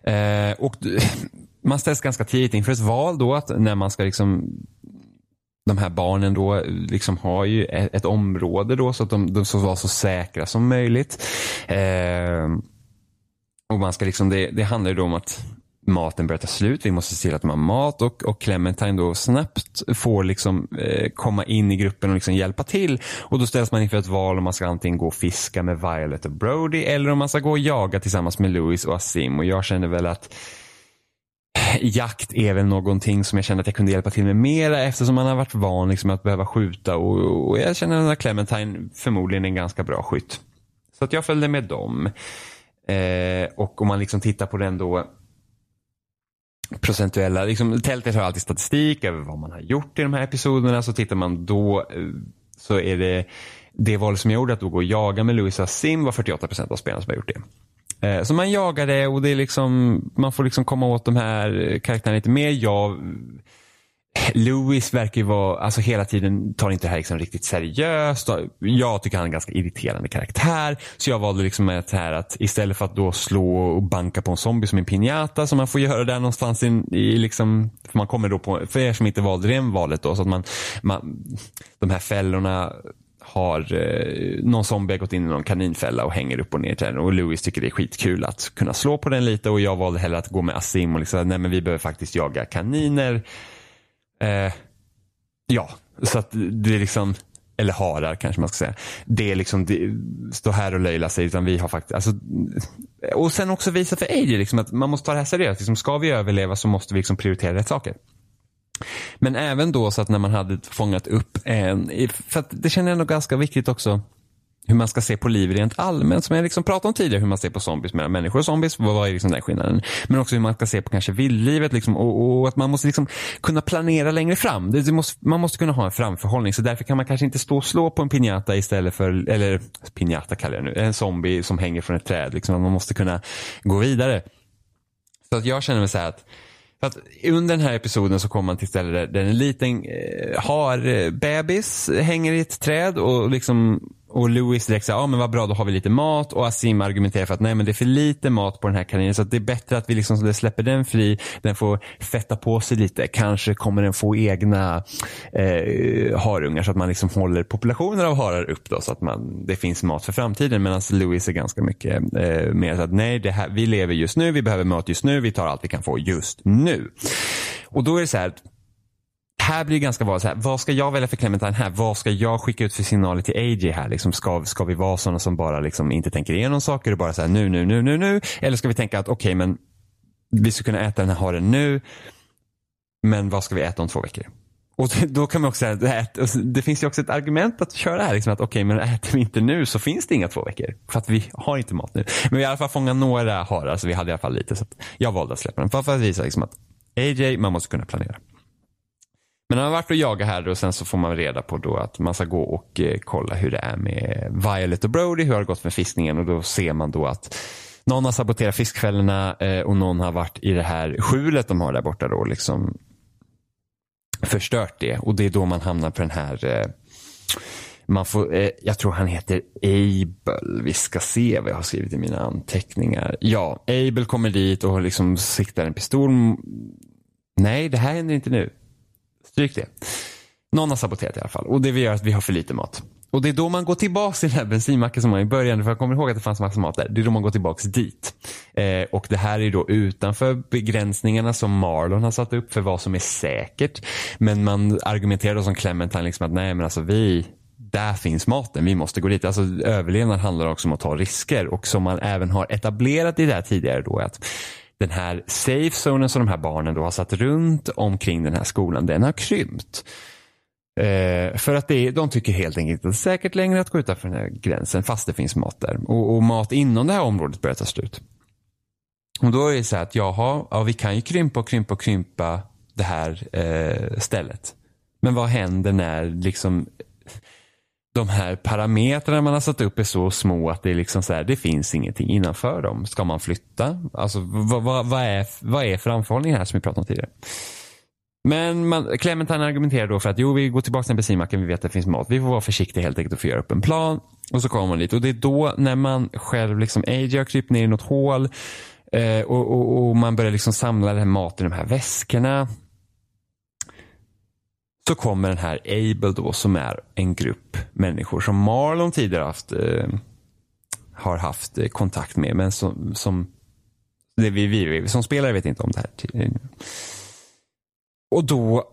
Eh, och man ställs ganska tidigt inför ett val då att när man ska liksom de här barnen då eh, liksom har ju ett, ett område då så att de, de ska vara så säkra som möjligt. Eh, och man ska liksom, det, det handlar ju då om att maten börjar ta slut. Vi måste se till att de har mat och, och Clementine då snabbt får liksom, eh, komma in i gruppen och liksom hjälpa till. Och då ställs man inför ett val om man ska antingen gå och fiska med Violet och Brody eller om man ska gå och jaga tillsammans med Louis och Asim. Och jag känner väl att jakt är väl någonting som jag känner att jag kunde hjälpa till med mera eftersom man har varit van liksom att behöva skjuta och, och jag känner att Clementine förmodligen är en ganska bra skytt. Så att jag följde med dem. Eh, och om man liksom tittar på den då procentuella, liksom, tältet har alltid statistik över vad man har gjort i de här episoderna. Så tittar man då eh, så är det det val som jag gjorde att då gå och jaga med Louisa Sim var 48 procent av spelarna som har gjort det. Eh, så man jagar det och det är liksom, man får liksom komma åt de här karaktärerna lite mer. Jag, Louis verkar ju vara, alltså hela tiden tar inte det här liksom riktigt seriöst. Jag tycker han är en ganska irriterande karaktär. Så jag valde liksom att, här att istället för att då slå och banka på en zombie som en pinjata som man får göra där någonstans i, i liksom, för man kommer då på, för er som inte valde det valet då, så att man, man de här fällorna har eh, någon zombie har gått in i någon kaninfälla och hänger upp och ner till den. Och Louis tycker det är skitkul att kunna slå på den lite och jag valde hellre att gå med Asim och liksom, nej men vi behöver faktiskt jaga kaniner. Eh, ja, så att det är liksom, eller harar kanske man ska säga. Det är liksom, det, stå här och löjla sig utan vi har faktiskt, alltså, och sen också visa för AJ liksom att man måste ta det här seriöst. Liksom, ska vi överleva så måste vi liksom prioritera rätt saker. Men även då så att när man hade fångat upp en, för att det känner jag nog ganska viktigt också hur man ska se på liv rent allmänt. Som jag liksom pratade om tidigare, hur man ser på zombies mellan människor och zombies. Vad är liksom den skillnaden? Men också hur man ska se på kanske vildlivet liksom, och, och, att man måste liksom kunna planera längre fram. Det, det måste, man måste kunna ha en framförhållning. Så därför kan man kanske inte stå och slå på en pinjata istället för, eller pinjata kallar jag det nu, en zombie som hänger från ett träd. Liksom, man måste kunna gå vidare. Så att jag känner mig så här att för att under den här episoden så kommer man till stället där, där en liten eh, har eh, bebis hänger i ett träd och liksom och Louis direkt säger, ja men vad bra då har vi lite mat. Och Asim argumenterar för att nej men det är för lite mat på den här kaninen så att det är bättre att vi liksom släpper den fri, den får fetta på sig lite, kanske kommer den få egna eh, harungar så att man liksom håller populationer av harar upp då så att man, det finns mat för framtiden. Medan Louis är ganska mycket eh, mer så att nej det här, vi lever just nu, vi behöver mat just nu, vi tar allt vi kan få just nu. Och då är det så här här blir det ganska vanligt, så här, vad ska jag välja för Clementine här? Vad ska jag skicka ut för signaler till AJ här? Liksom, ska, ska vi vara sådana som bara liksom inte tänker igenom saker och bara så här, nu, nu, nu, nu, nu? Eller ska vi tänka att okej, okay, men vi ska kunna äta den här haren nu, men vad ska vi äta om två veckor? Och då kan man också säga, det, det finns ju också ett argument att köra här, liksom att okej, okay, men äter vi inte nu så finns det inga två veckor. För att vi har inte mat nu. Men vi har i alla fall fångat några harar, så vi hade i alla fall lite. Så jag valde att släppa den. För att visa liksom att AJ, man måste kunna planera. Men han har varit och jagat här och sen så får man reda på då att man ska gå och eh, kolla hur det är med Violet och Brody, hur har det gått med fiskningen och då ser man då att någon har saboterat fiskfällorna eh, och någon har varit i det här skjulet de har där borta då liksom förstört det och det är då man hamnar på den här eh, man får, eh, jag tror han heter Abel. Vi ska se vad jag har skrivit i mina anteckningar. Ja, Abel kommer dit och liksom siktar en pistol. Nej, det här händer inte nu. Stryk det. Någon har saboterat i alla fall och det gör att vi har för lite mat. Och det är då man går tillbaka till den här bensinmacken som var i början, för jag kommer ihåg att det fanns massa mat där. Det är då man går tillbaka dit. Eh, och det här är då utanför begränsningarna som Marlon har satt upp för vad som är säkert. Men man argumenterar då som Clementine liksom att nej men alltså vi, där finns maten, vi måste gå dit. Alltså överlevnad handlar också om att ta risker och som man även har etablerat i det här tidigare då att den här safe zonen som de här barnen då har satt runt omkring den här skolan, den har krympt. Eh, för att det, de tycker helt enkelt att det är säkert längre att gå utanför den här gränsen fast det finns mat där. Och, och mat inom det här området börjar ta slut. Och då är det så här att jaha, ja, vi kan ju krympa och krympa och krympa det här eh, stället. Men vad händer när liksom de här parametrarna man har satt upp är så små att det är liksom så här, det finns ingenting innanför dem. Ska man flytta? Alltså vad, vad, vad är, vad är framförhållningen här som vi pratade om tidigare? Men man, Clementine argumenterar då för att jo, vi går tillbaka till bensinmacken, vi vet att det finns mat. Vi får vara försiktiga helt enkelt och få göra upp en plan. Och så kommer man dit och det är då när man själv, liksom AJ har krypt ner i något hål eh, och, och, och, man börjar liksom samla den här maten i de här väskorna. Så kommer den här Able då som är en grupp människor som Marlon tidigare haft, eh, har haft eh, kontakt med. Men som, som, det vi, vi, som spelare vet inte om det här. Eh, och då,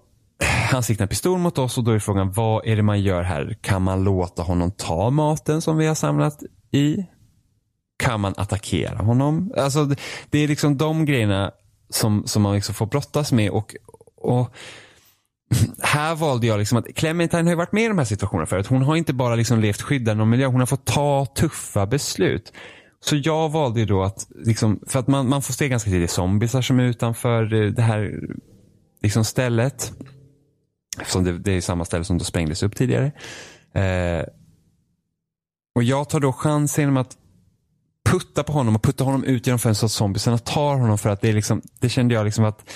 han siktar en pistol mot oss och då är frågan vad är det man gör här? Kan man låta honom ta maten som vi har samlat i? Kan man attackera honom? Alltså det är liksom de grejerna som, som man liksom får brottas med och, och här valde jag liksom att Clementine har ju varit med i de här situationerna förut. Hon har inte bara liksom levt skyddad någon miljö, hon har fått ta tuffa beslut. Så jag valde ju då att, liksom, för att man, man får se ganska tidigt zombisar som är utanför eh, det här liksom stället. Eftersom det, det är samma ställe som då sprängdes upp tidigare. Eh, och jag tar då chansen genom att putta på honom och putta honom ut genom fönstret så att zombiesarna tar honom för att det är liksom, det kände jag liksom att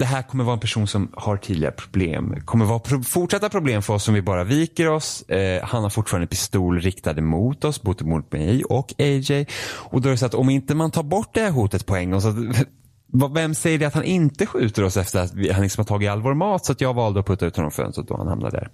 det här kommer vara en person som har tidigare problem. kommer vara pro fortsatta problem för oss om vi bara viker oss. Eh, han har fortfarande pistol riktade mot oss, både mot mig och AJ. Och då är det så att om inte man tar bort det här hotet på en gång, så att, vem säger det att han inte skjuter oss efter att vi, han liksom har tagit all vår mat? Så att jag valde att putta ut honom fönstret då han hamnade där.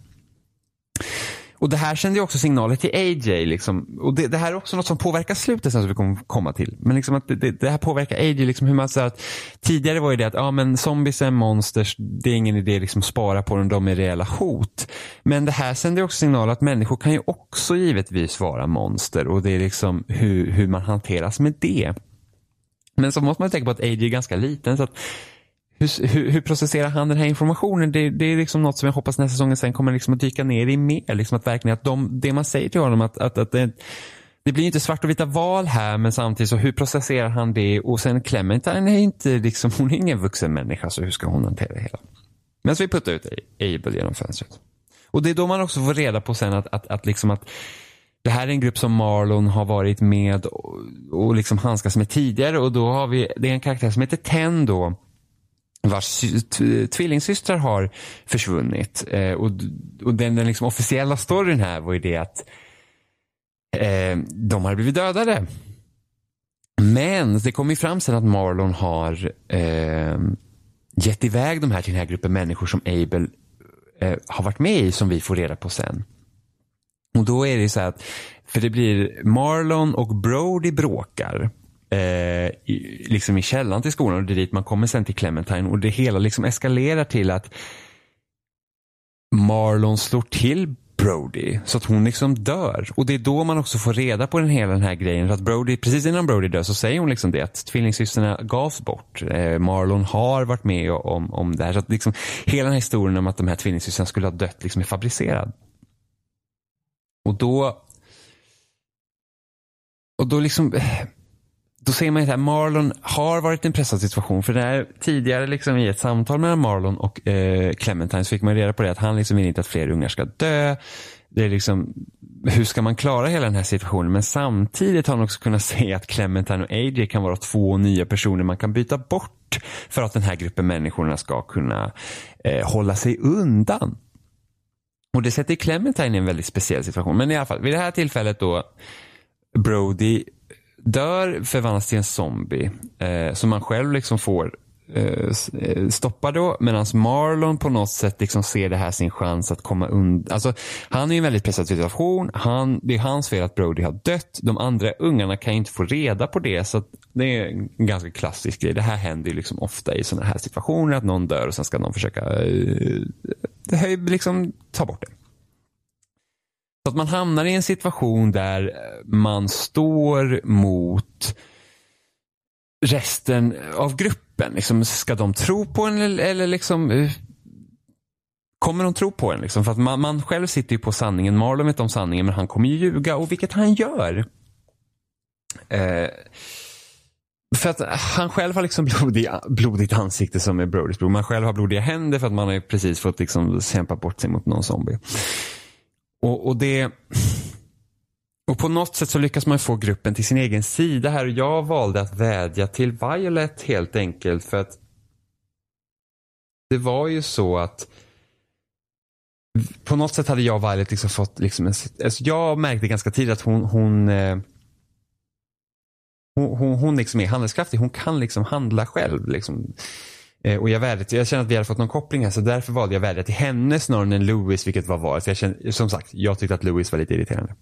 Och det här kände jag också signaler till AJ. Liksom. Och det, det, här är också något som påverkar slutet sen som vi kommer komma till. Men liksom att det, det, här påverkar AJ. Liksom hur man säger att, tidigare var ju det att ja, men zombies är monsters. Det är ingen idé liksom spara på dem. De är reella hot. Men det här sänder också signaler att människor kan ju också givetvis vara monster. Och det är liksom hur, hur man hanteras med det. Men så måste man tänka på att AJ är ganska liten. så att hur, hur, hur, processerar han den här informationen? Det, det, är liksom något som jag hoppas nästa säsongen sen kommer liksom att dyka ner i mer. Liksom att verkligen att de, det man säger till honom att, att, att det, det blir inte svart och vita val här men samtidigt så hur processerar han det? Och sen Clementine är inte liksom, hon är ingen vuxen människa så hur ska hon hantera det hela? Men så vi puttar ut Abel genom fönstret. Och det är då man också får reda på sen att, att, att, liksom att det här är en grupp som Marlon har varit med och, och liksom handskas med tidigare och då har vi, det är en karaktär som heter Ten då vars tvillingsystrar har försvunnit. Eh, och, och den, den liksom officiella storyn här var ju det att eh, de har blivit dödade. Men det kom ju fram sen att Marlon har eh, gett iväg de här till den här gruppen människor som Abel eh, har varit med i som vi får reda på sen. Och då är det så att, för det blir Marlon och Brody bråkar. Eh, i, liksom i källan till skolan och det är dit man kommer sen till Clementine och det hela liksom eskalerar till att Marlon slår till Brody så att hon liksom dör. Och det är då man också får reda på den hela den här grejen. För att Brody, precis innan Brody dör så säger hon liksom det att tvillingsystrarna gavs bort. Eh, Marlon har varit med om, om det här. Så att liksom, hela den här historien om att de här tvillingsystrarna skulle ha dött liksom är fabricerad. Och då och då liksom eh, då ser man att Marlon har varit i en pressad situation. För det här, tidigare liksom i ett samtal mellan Marlon och eh, Clementine så fick man reda på det att han liksom vill inte att fler ungar ska dö. Det är liksom, hur ska man klara hela den här situationen? Men samtidigt har han också kunnat se att Clementine och AJ kan vara två nya personer man kan byta bort för att den här gruppen människorna ska kunna eh, hålla sig undan. Och det sätter Clementine i en väldigt speciell situation. Men i alla fall, vid det här tillfället då Brody dör, förvandlas till en zombie. Eh, som man själv liksom får eh, eh stoppa då. Medan Marlon på något sätt liksom ser det här sin chans att komma undan. Alltså, han är i en väldigt pressad situation. Han, det är hans fel att Brody har dött. De andra ungarna kan inte få reda på det. Så det är en ganska klassisk grej. Det här händer ju liksom ofta i sådana här situationer. Att någon dör och sen ska någon försöka eh, liksom ta bort det. Så att man hamnar i en situation där eh, man står mot resten av gruppen? Liksom, ska de tro på en eller, eller liksom eh, Kommer de tro på en? Liksom? För att man, man själv sitter ju på sanningen. Marlon vet om sanningen men han kommer ju ljuga och vilket han gör. Eh, för att han själv har liksom blodiga, blodigt ansikte som är Brodys bror. Man själv har blodiga händer för att man har precis fått liksom kämpa bort sig mot någon zombie. Och, och det... Och på något sätt så lyckas man få gruppen till sin egen sida här. Jag valde att vädja till Violet helt enkelt för att det var ju så att på något sätt hade jag och Violet liksom fått, liksom en, alltså jag märkte ganska tidigt att hon, hon eh, hon, hon, hon liksom är handlingskraftig. Hon kan liksom handla själv. Liksom. Eh, och jag, vädjade, jag kände att vi hade fått någon koppling här så därför valde jag att vädja till henne snarare än Louis vilket var valet. Jag kände, som sagt, jag tyckte att Louis var lite irriterande.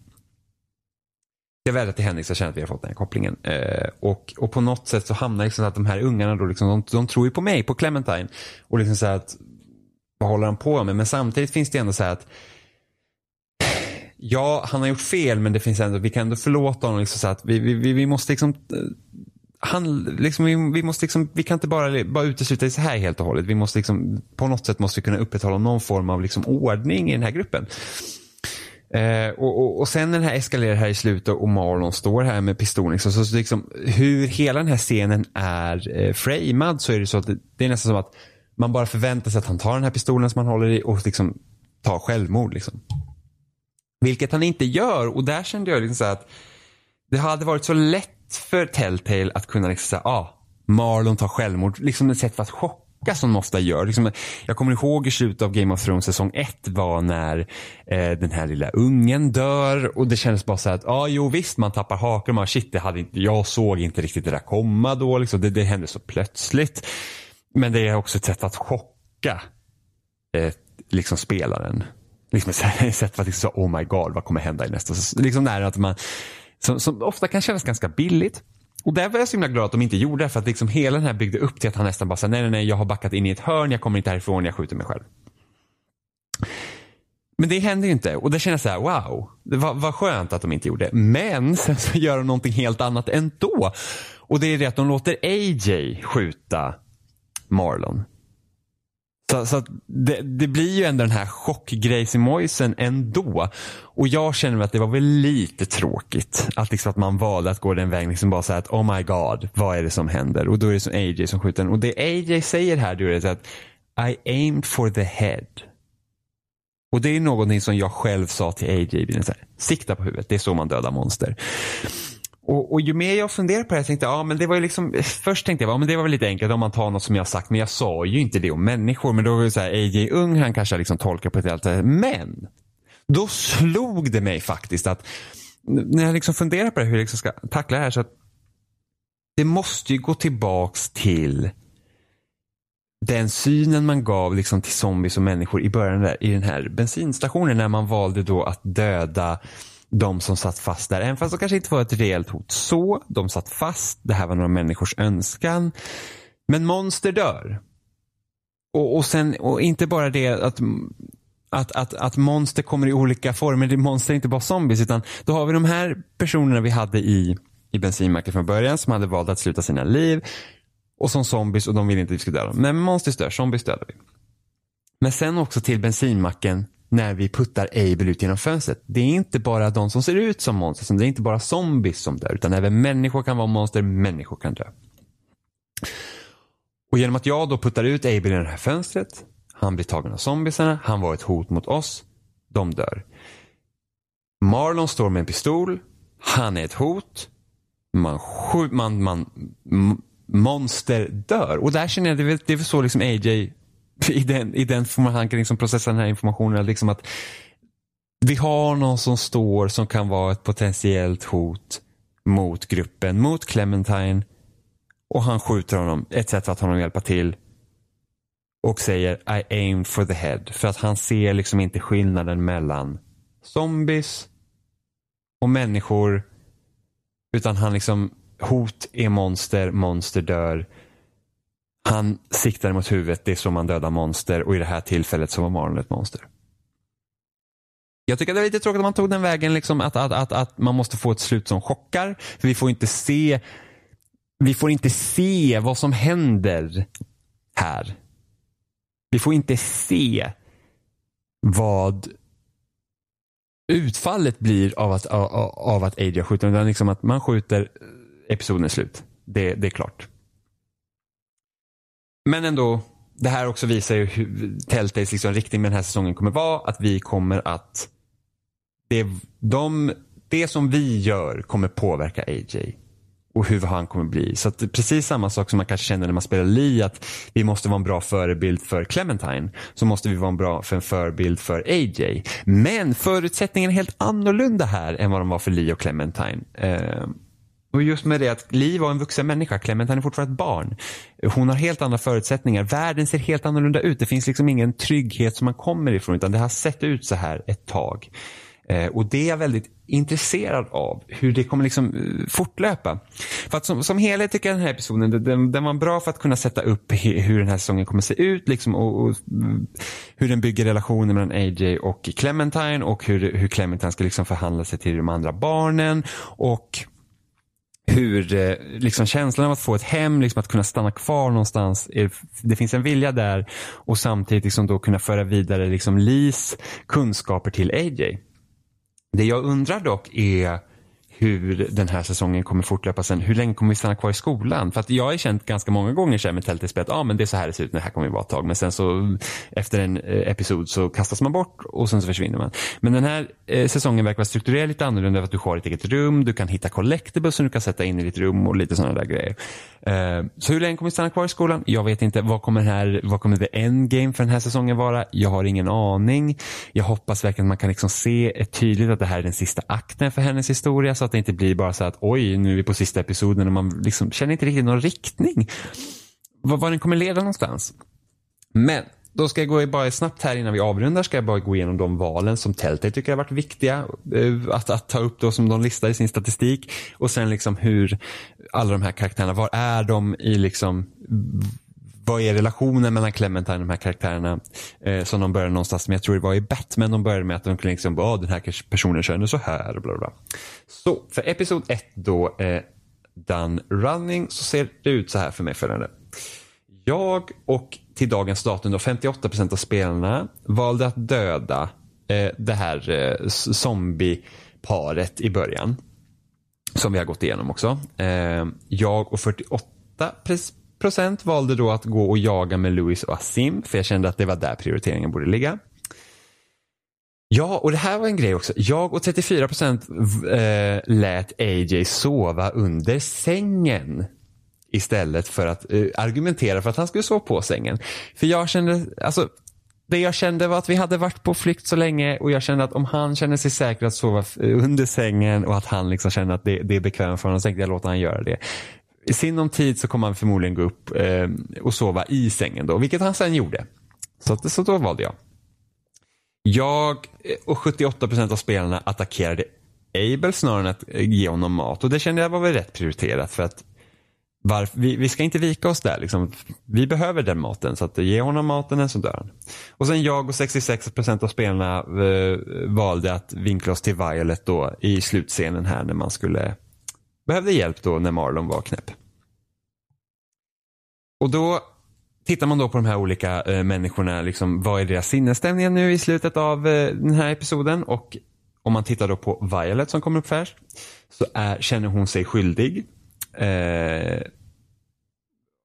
Jag vädjar till henne så jag kände att vi har fått den här kopplingen. Eh, och, och på något sätt så hamnar liksom att de här ungarna då liksom, de, de tror ju på mig, på Clementine. Och liksom så att, vad håller han på med? Men samtidigt finns det ändå så här att ja, han har gjort fel men det finns ändå, vi kan ändå förlåta honom. Liksom så att vi, vi, vi måste liksom eh, han, liksom, vi, vi, måste liksom, vi kan inte bara, bara utesluta det så här helt och hållet. Vi måste liksom, på något sätt måste vi kunna upprätthålla någon form av liksom ordning i den här gruppen. Eh, och, och, och, sen när den här eskalerar här i slutet och Marlon står här med pistolen. Liksom, så, så liksom, hur hela den här scenen är eh, framad så är det så att det, det, är nästan som att man bara förväntar sig att han tar den här pistolen som han håller i och liksom tar självmord. Liksom. Vilket han inte gör och där kände jag liksom så att det hade varit så lätt för Telltale att kunna liksom säga, ah, Marlon tar självmord. Liksom ett sätt för att chocka som de ofta gör. Liksom, jag kommer ihåg i slutet av Game of Thrones säsong 1 var när eh, den här lilla ungen dör och det kändes bara så här att, ja ah, jo visst man tappar hakan man shit, det hade inte, jag såg inte riktigt det där komma då. Liksom. Det, det hände så plötsligt. Men det är också ett sätt att chocka eh, liksom spelaren liksom ett sätt för att liksom, oh my god, vad kommer hända i nästa säsong? Liksom där att man, som, som, ofta kan kännas ganska billigt. Och där var jag så himla glad att de inte gjorde det för att liksom hela den här byggde upp till att han nästan bara sa nej, nej, nej, jag har backat in i ett hörn, jag kommer inte härifrån, jag skjuter mig själv. Men det händer ju inte och det känns så här, wow, det var, skönt att de inte gjorde det. Men sen så gör de någonting helt annat ändå. Och det är det att de låter AJ skjuta Marlon. Så, så det, det, blir ju ändå den här chockgrejsimojsen ändå. Och jag känner att det var väl lite tråkigt. Att, liksom att man valde att gå den vägen. Liksom bara säga att oh my god, vad är det som händer? Och då är det som AJ som skjuter Och det AJ säger här det är att I aimed for the head. Och det är någonting som jag själv sa till AJ. Sikta på huvudet, det är så man dödar monster. Och, och, ju mer jag funderar på det, jag tänkte ja men det var ju liksom, först tänkte jag ja, men det var väl lite enkelt om man tar något som jag har sagt, men jag sa ju inte det om människor. Men då var det så här, AJ Ung, han kanske liksom tolkar på ett helt sätt. Men, då slog det mig faktiskt att, när jag liksom funderar på det, hur jag liksom ska tackla det här, så att det måste ju gå tillbaks till den synen man gav liksom till zombies och människor i början där, i den här bensinstationen när man valde då att döda de som satt fast där. Även fast det kanske inte var ett reellt hot så. De satt fast. Det här var några människors önskan. Men monster dör. Och, och, sen, och inte bara det att, att, att, att monster kommer i olika former. Monster är inte bara zombies utan då har vi de här personerna vi hade i, i bensinmacken från början som hade valt att sluta sina liv. Och som zombies och de vill inte att vi ska döda dem. Men monster dör, zombies dödar vi. Men sen också till bensinmacken när vi puttar Abel ut genom fönstret. Det är inte bara de som ser ut som monster, det är inte bara zombies som dör, utan även människor kan vara monster, människor kan dö. Och genom att jag då puttar ut Abel i det här fönstret, han blir tagen av zombiesarna, han var ett hot mot oss, de dör. Marlon står med en pistol, han är ett hot, man, skjuter, man, man, monster dör. Och där känner jag, det är, det är så liksom AJ i den, i den får han kan liksom processa den här informationen. Liksom att vi har någon som står som kan vara ett potentiellt hot mot gruppen, mot Clementine. Och han skjuter honom, ett sätt att honom hjälpa till. Och säger I aim for the head. För att han ser liksom inte skillnaden mellan zombies och människor. Utan han liksom, hot är monster, monster dör. Han siktar mot huvudet, det är så man dödar monster och i det här tillfället så var Marlon ett monster. Jag tycker det är lite tråkigt att man tog den vägen, liksom, att, att, att, att man måste få ett slut som chockar. För vi får inte se vi får inte se vad som händer här. Vi får inte se vad utfallet blir av att, av, av att Adria skjuter. Utan liksom att man skjuter, episoden är slut. Det, det är klart. Men ändå, det här också visar ju hur Telltales liksom riktning med den här säsongen kommer vara. Att vi kommer att, det, de, det som vi gör kommer påverka AJ och hur han kommer bli. Så att precis samma sak som man kanske känner när man spelar Lee att vi måste vara en bra förebild för Clementine så måste vi vara en bra för en förebild för AJ. Men förutsättningarna är helt annorlunda här än vad de var för Lee och Clementine. Uh, och just med det att Liv var en vuxen människa, Clementine är fortfarande ett barn. Hon har helt andra förutsättningar. Världen ser helt annorlunda ut. Det finns liksom ingen trygghet som man kommer ifrån utan det har sett ut så här ett tag. Eh, och det är jag väldigt intresserad av. Hur det kommer liksom eh, fortlöpa. För att som, som helhet tycker jag den här episoden den, den var bra för att kunna sätta upp hur den här säsongen kommer se ut. Liksom, och, och mm, hur den bygger relationen mellan AJ och Clementine och hur, hur Clementine ska liksom förhandla sig till de andra barnen. Och hur eh, liksom känslan av att få ett hem, liksom att kunna stanna kvar någonstans. det finns en vilja där och samtidigt liksom då kunna föra vidare liksom Lis kunskaper till AJ. Det jag undrar dock är hur den här säsongen kommer fortlöpa sen. Hur länge kommer vi stanna kvar i skolan? För att jag har känt ganska många gånger så med Telltale att ah, men det är så här det ser ut, det här kommer vi vara ett tag. Men sen så efter en eh, episod så kastas man bort och sen så försvinner man. Men den här eh, säsongen verkar vara strukturerad lite annorlunda för att du har ett eget rum, du kan hitta collectibles som du kan sätta in i ditt rum och lite sådana där grejer. Eh, så hur länge kommer vi stanna kvar i skolan? Jag vet inte. Vad kommer, här, vad kommer the endgame för den här säsongen vara? Jag har ingen aning. Jag hoppas verkligen att man kan liksom se tydligt att det här är den sista akten för hennes historia så att det inte blir bara så att oj, nu är vi på sista episoden och man liksom känner inte riktigt någon riktning. Var, var den kommer leda någonstans. Men då ska jag gå bara snabbt här innan vi avrundar ska jag bara gå igenom de valen som Telltale tycker har varit viktiga eh, att, att ta upp då som de listar i sin statistik. Och sen liksom hur alla de här karaktärerna, var är de i liksom vad är relationen mellan Clementine och de här karaktärerna eh, som de började någonstans med. Jag tror det var i Batman de började med att de kunde liksom, oh, den här personen känner så här. Bla bla. Så för episod 1 då, eh, Done Running, så ser det ut så här för mig följande. Jag och till dagens datum då 58 procent av spelarna valde att döda eh, det här eh, zombieparet i början. Som vi har gått igenom också. Eh, jag och 48 procent valde då att gå och jaga med Louis och Asim för jag kände att det var där prioriteringen borde ligga. Ja, och det här var en grej också. Jag och 34 procent eh, lät AJ sova under sängen istället för att eh, argumentera för att han skulle sova på sängen. För jag kände, alltså det jag kände var att vi hade varit på flykt så länge och jag kände att om han känner sig säker att sova under sängen och att han liksom känner att det, det är bekvämt för honom så tänkte jag låta han göra det. I sinom tid så kommer han förmodligen gå upp eh, och sova i sängen då, vilket han sen gjorde. Så, så då valde jag. Jag eh, och 78 procent av spelarna attackerade Abel snarare än att eh, ge honom mat och det kände jag var väl rätt prioriterat för att varför, vi, vi ska inte vika oss där. Liksom. Vi behöver den maten så att ge honom maten så dör han. Och sen jag och 66 procent av spelarna eh, valde att vinkla oss till Violet då i slutscenen här när man skulle behövde hjälp då när Marlon var knäpp. Och då tittar man då på de här olika eh, människorna, liksom, vad är deras sinnesstämningar nu i slutet av eh, den här episoden och om man tittar då på Violet som kommer upp först så är, känner hon sig skyldig. Eh,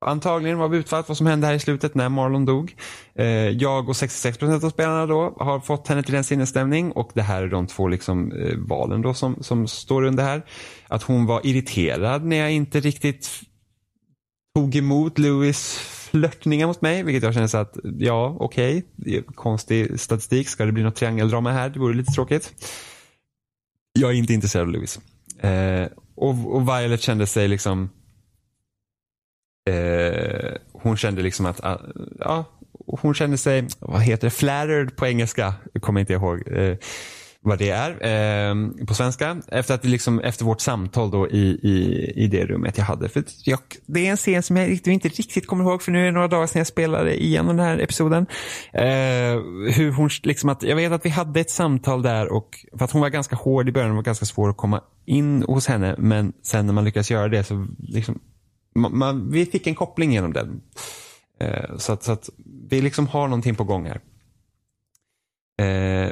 antagligen var utfallet vad som hände här i slutet när Marlon dog. Eh, jag och 66% av spelarna då har fått henne till en sinnesstämning och det här är de två liksom, eh, valen då som, som står under här. Att hon var irriterad när jag inte riktigt tog emot Louis flörtningar mot mig, vilket jag känner så att ja, okej, okay. konstig statistik. Ska det bli något triangeldrama här? Det vore lite tråkigt. Jag är inte intresserad av Louis. Eh, och, och Violet kände sig liksom eh, hon kände liksom att, ah, ja, hon kände sig, vad heter det, flattered på engelska, jag kommer inte ihåg eh, vad det är eh, på svenska. Efter, att liksom, efter vårt samtal då i, i, i det rummet jag hade. För jag, det är en scen som jag inte riktigt kommer ihåg för nu är det några dagar sedan jag spelade igenom den här episoden. Eh, hur hon, liksom att, jag vet att vi hade ett samtal där och för att hon var ganska hård i början, det var ganska svår att komma in hos henne men sen när man lyckas göra det så liksom man, man, vi fick en koppling genom den. Eh, så, att, så att vi liksom har någonting på gång här. Eh,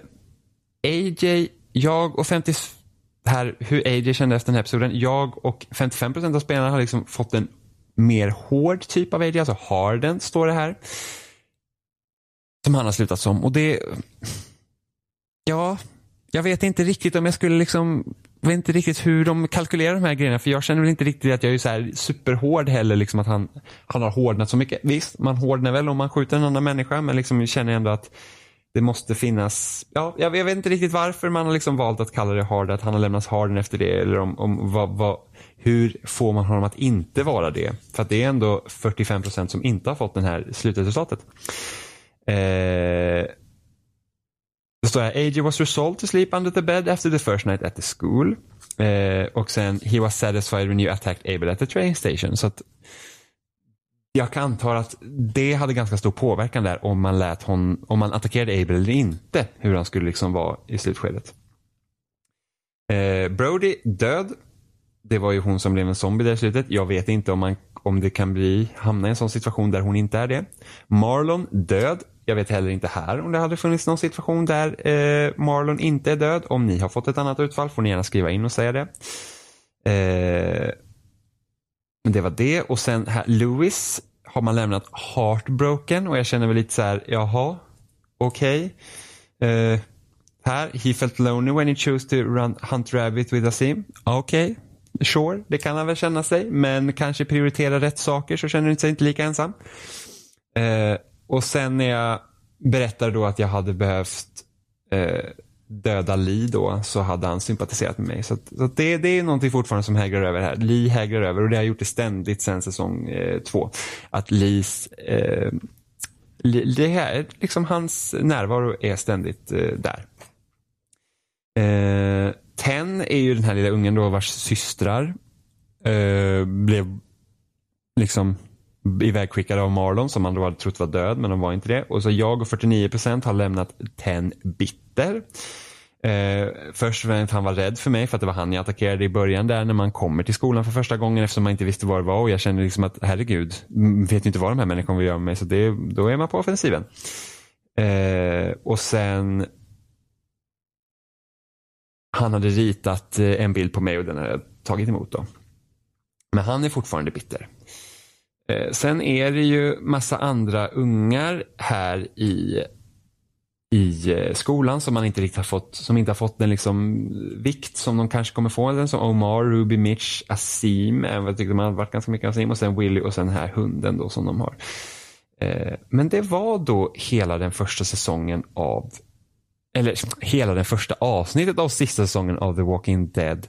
AJ, jag och 50, här, hur AJ kände efter den här episoden. Jag och 55% av spelarna har liksom fått en mer hård typ av AJ, alltså harden står det här. Som han har slutat som och det, ja, jag vet inte riktigt om jag skulle liksom, vet inte riktigt hur de kalkylerar de här grejerna för jag känner väl inte riktigt att jag är så här superhård heller liksom att han, han har hårdnat så mycket. Visst, man hårdnar väl om man skjuter en annan människa men liksom jag känner ändå att det måste finnas, ja, jag, vet inte riktigt varför man har liksom valt att kalla det hard, att han har lämnats harden efter det eller om, om vad, vad, hur får man honom att inte vara det? För att det är ändå 45% som inte har fått det här slutresultatet. Eh, då står här, AJ was resolved to sleep under the bed after the first night at the school. Eh, och sen, he was satisfied when you attacked Abel at the train station. Så att jag kan anta att det hade ganska stor påverkan där om man lät hon, om man attackerade Abel eller inte. Hur han skulle liksom vara i slutskedet. Eh, Brody död. Det var ju hon som blev en zombie där i slutet. Jag vet inte om, man, om det kan bli, hamna i en sån situation där hon inte är det. Marlon död. Jag vet heller inte här om det hade funnits någon situation där eh, Marlon inte är död. Om ni har fått ett annat utfall får ni gärna skriva in och säga det. Eh, men det var det och sen här, Lewis har man lämnat heartbroken och jag känner väl lite så här, jaha, okej. Okay. Eh, här, he felt lonely when he chose to run Hunt Rabbit with Asim. Okej, okay. sure, det kan han väl känna sig, men kanske prioritera rätt saker så känner han sig inte lika ensam. Eh, och sen när jag berättade då att jag hade behövt eh, döda Lee då så hade han sympatiserat med mig. Så, att, så att det, det är någonting fortfarande som hägrar över här. Lee hägrar över och det har gjort det ständigt sedan säsong eh, två. Att Lees eh, det här, liksom hans närvaro är ständigt eh, där. Eh, Ten är ju den här lilla ungen då vars systrar eh, blev liksom ivägskickade av Marlon som man då hade trott var död men de var inte det. Och så jag och 49% har lämnat Ten bitter. Eh, först för att han var rädd för mig för att det var han jag attackerade i början där när man kommer till skolan för första gången eftersom man inte visste vad det var och jag kände liksom att herregud, vet inte vad de här människorna vill göra med mig så det, då är man på offensiven. Eh, och sen han hade ritat eh, en bild på mig och den har jag tagit emot då. Men han är fortfarande bitter. Eh, sen är det ju massa andra ungar här i, i eh, skolan som man inte riktigt har fått, som inte har fått den liksom eh, vikt som de kanske kommer få. Den som Omar, Ruby, Mitch, Asim, jag tyckte man hade varit ganska mycket Asim och sen Willy och sen den här hunden då som de har. Men det var då hela den första säsongen av eller hela den första avsnittet av sista säsongen av The Walking Dead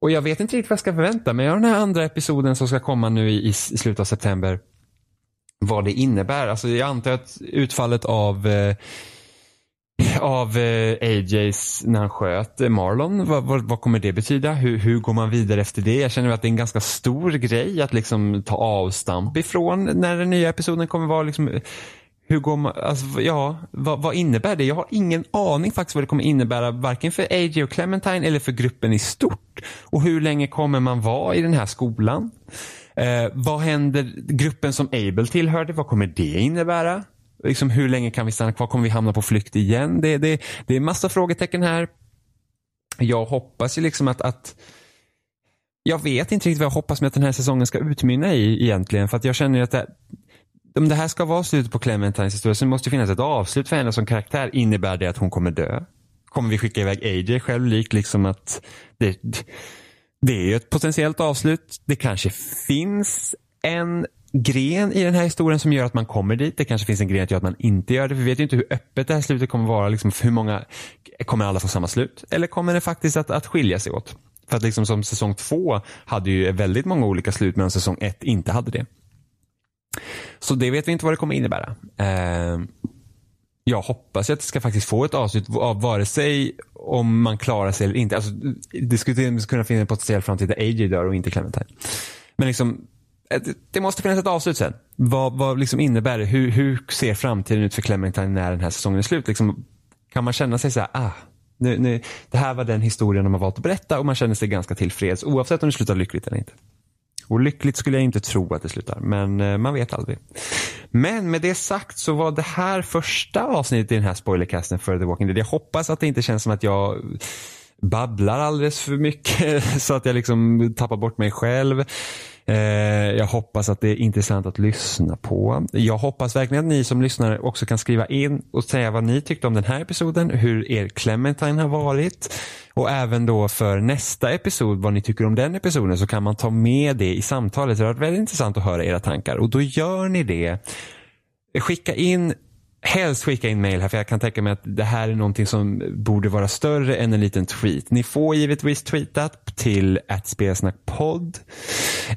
och jag vet inte riktigt vad jag ska förvänta mig av den här andra episoden som ska komma nu i, i slutet av september. Vad det innebär. Alltså jag antar att utfallet av eh, av eh, AJs när han sköt eh, Marlon. Vad, vad, vad, kommer det betyda? Hur, hur går man vidare efter det? Jag känner att det är en ganska stor grej att liksom ta avstamp ifrån när den nya episoden kommer vara. Liksom, hur går man, alltså, ja, vad, vad, innebär det? Jag har ingen aning faktiskt vad det kommer innebära varken för AJ och Clementine eller för gruppen i stort. Och hur länge kommer man vara i den här skolan? Eh, vad händer, gruppen som Abel tillhörde, vad kommer det innebära? Liksom, hur länge kan vi stanna kvar? Kommer vi hamna på flykt igen? Det, det, det är massa frågetecken här. Jag hoppas ju liksom att, att jag vet inte riktigt vad jag hoppas med att den här säsongen ska utmynna i egentligen. För att jag känner att det, om det här ska vara slutet på Clementines historia så måste det finnas ett avslut för henne som karaktär. Innebär det att hon kommer dö? Kommer vi skicka iväg AJ själv likt liksom att det, det är ju ett potentiellt avslut. Det kanske finns en gren i den här historien som gör att man kommer dit. Det kanske finns en gren som gör att man inte gör det. vi vet ju inte hur öppet det här slutet kommer vara. Liksom, hur många, kommer alla få samma slut? Eller kommer det faktiskt att, att skilja sig åt? För att liksom som säsong två hade ju väldigt många olika slut medan säsong ett inte hade det. Så det vet vi inte vad det kommer innebära. Eh, jag hoppas att det ska faktiskt få ett avslut av vare sig om man klarar sig eller inte. Alltså, det skulle kunna finnas en potentiell framtid där AJ dör och inte Clementine. Men liksom, det måste finnas ett avslut sen. Vad, vad liksom innebär det? Hur, hur ser framtiden ut för Clementine när den här säsongen är slut? Liksom, kan man känna sig så här, ah, nu, nu, det här var den historien de har valt att berätta och man känner sig ganska tillfreds oavsett om det slutar lyckligt eller inte. Och lyckligt skulle jag inte tro att det slutar, men eh, man vet aldrig. Men med det sagt så var det här första avsnittet i den här spoilercasten för The Walking Dead. Jag hoppas att det inte känns som att jag babblar alldeles för mycket så att jag liksom tappar bort mig själv. Eh, jag hoppas att det är intressant att lyssna på. Jag hoppas verkligen att ni som lyssnar också kan skriva in och säga vad ni tyckte om den här episoden, hur er Clementine har varit och även då för nästa episod vad ni tycker om den episoden så kan man ta med det i samtalet. Det har varit väldigt intressant att höra era tankar och då gör ni det. Skicka in helst skicka in mail här för jag kan tänka mig att det här är någonting som borde vara större än en liten tweet. Ni får givetvis tweeta till spelsnackpodd.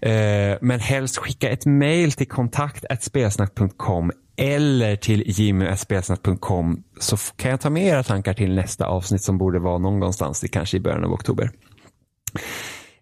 Eh, men helst skicka ett mail till kontakt spelsnack.com eller till jimmyspelsnack.com så kan jag ta med era tankar till nästa avsnitt som borde vara någonstans kanske i början av oktober.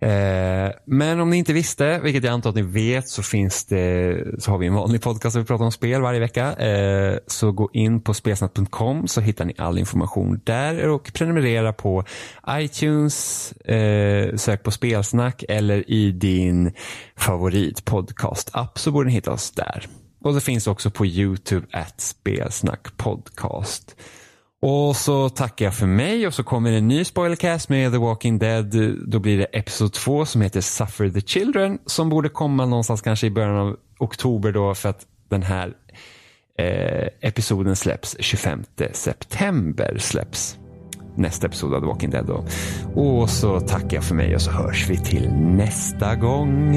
Eh, men om ni inte visste, vilket jag antar att ni vet, så finns det, så har vi en vanlig podcast där vi pratar om spel varje vecka. Eh, så gå in på spelsnack.com så hittar ni all information där och prenumerera på iTunes, eh, sök på spelsnack eller i din favoritpodcast-app så borde ni hitta oss där. Och det finns också på YouTube, at spelsnack podcast. Och så tackar jag för mig och så kommer en ny spoilercast med The Walking Dead. Då blir det episod två som heter Suffer the Children som borde komma någonstans kanske i början av oktober då för att den här eh, episoden släpps 25 september släpps nästa episod av The Walking Dead då. Och så tackar jag för mig och så hörs vi till nästa gång.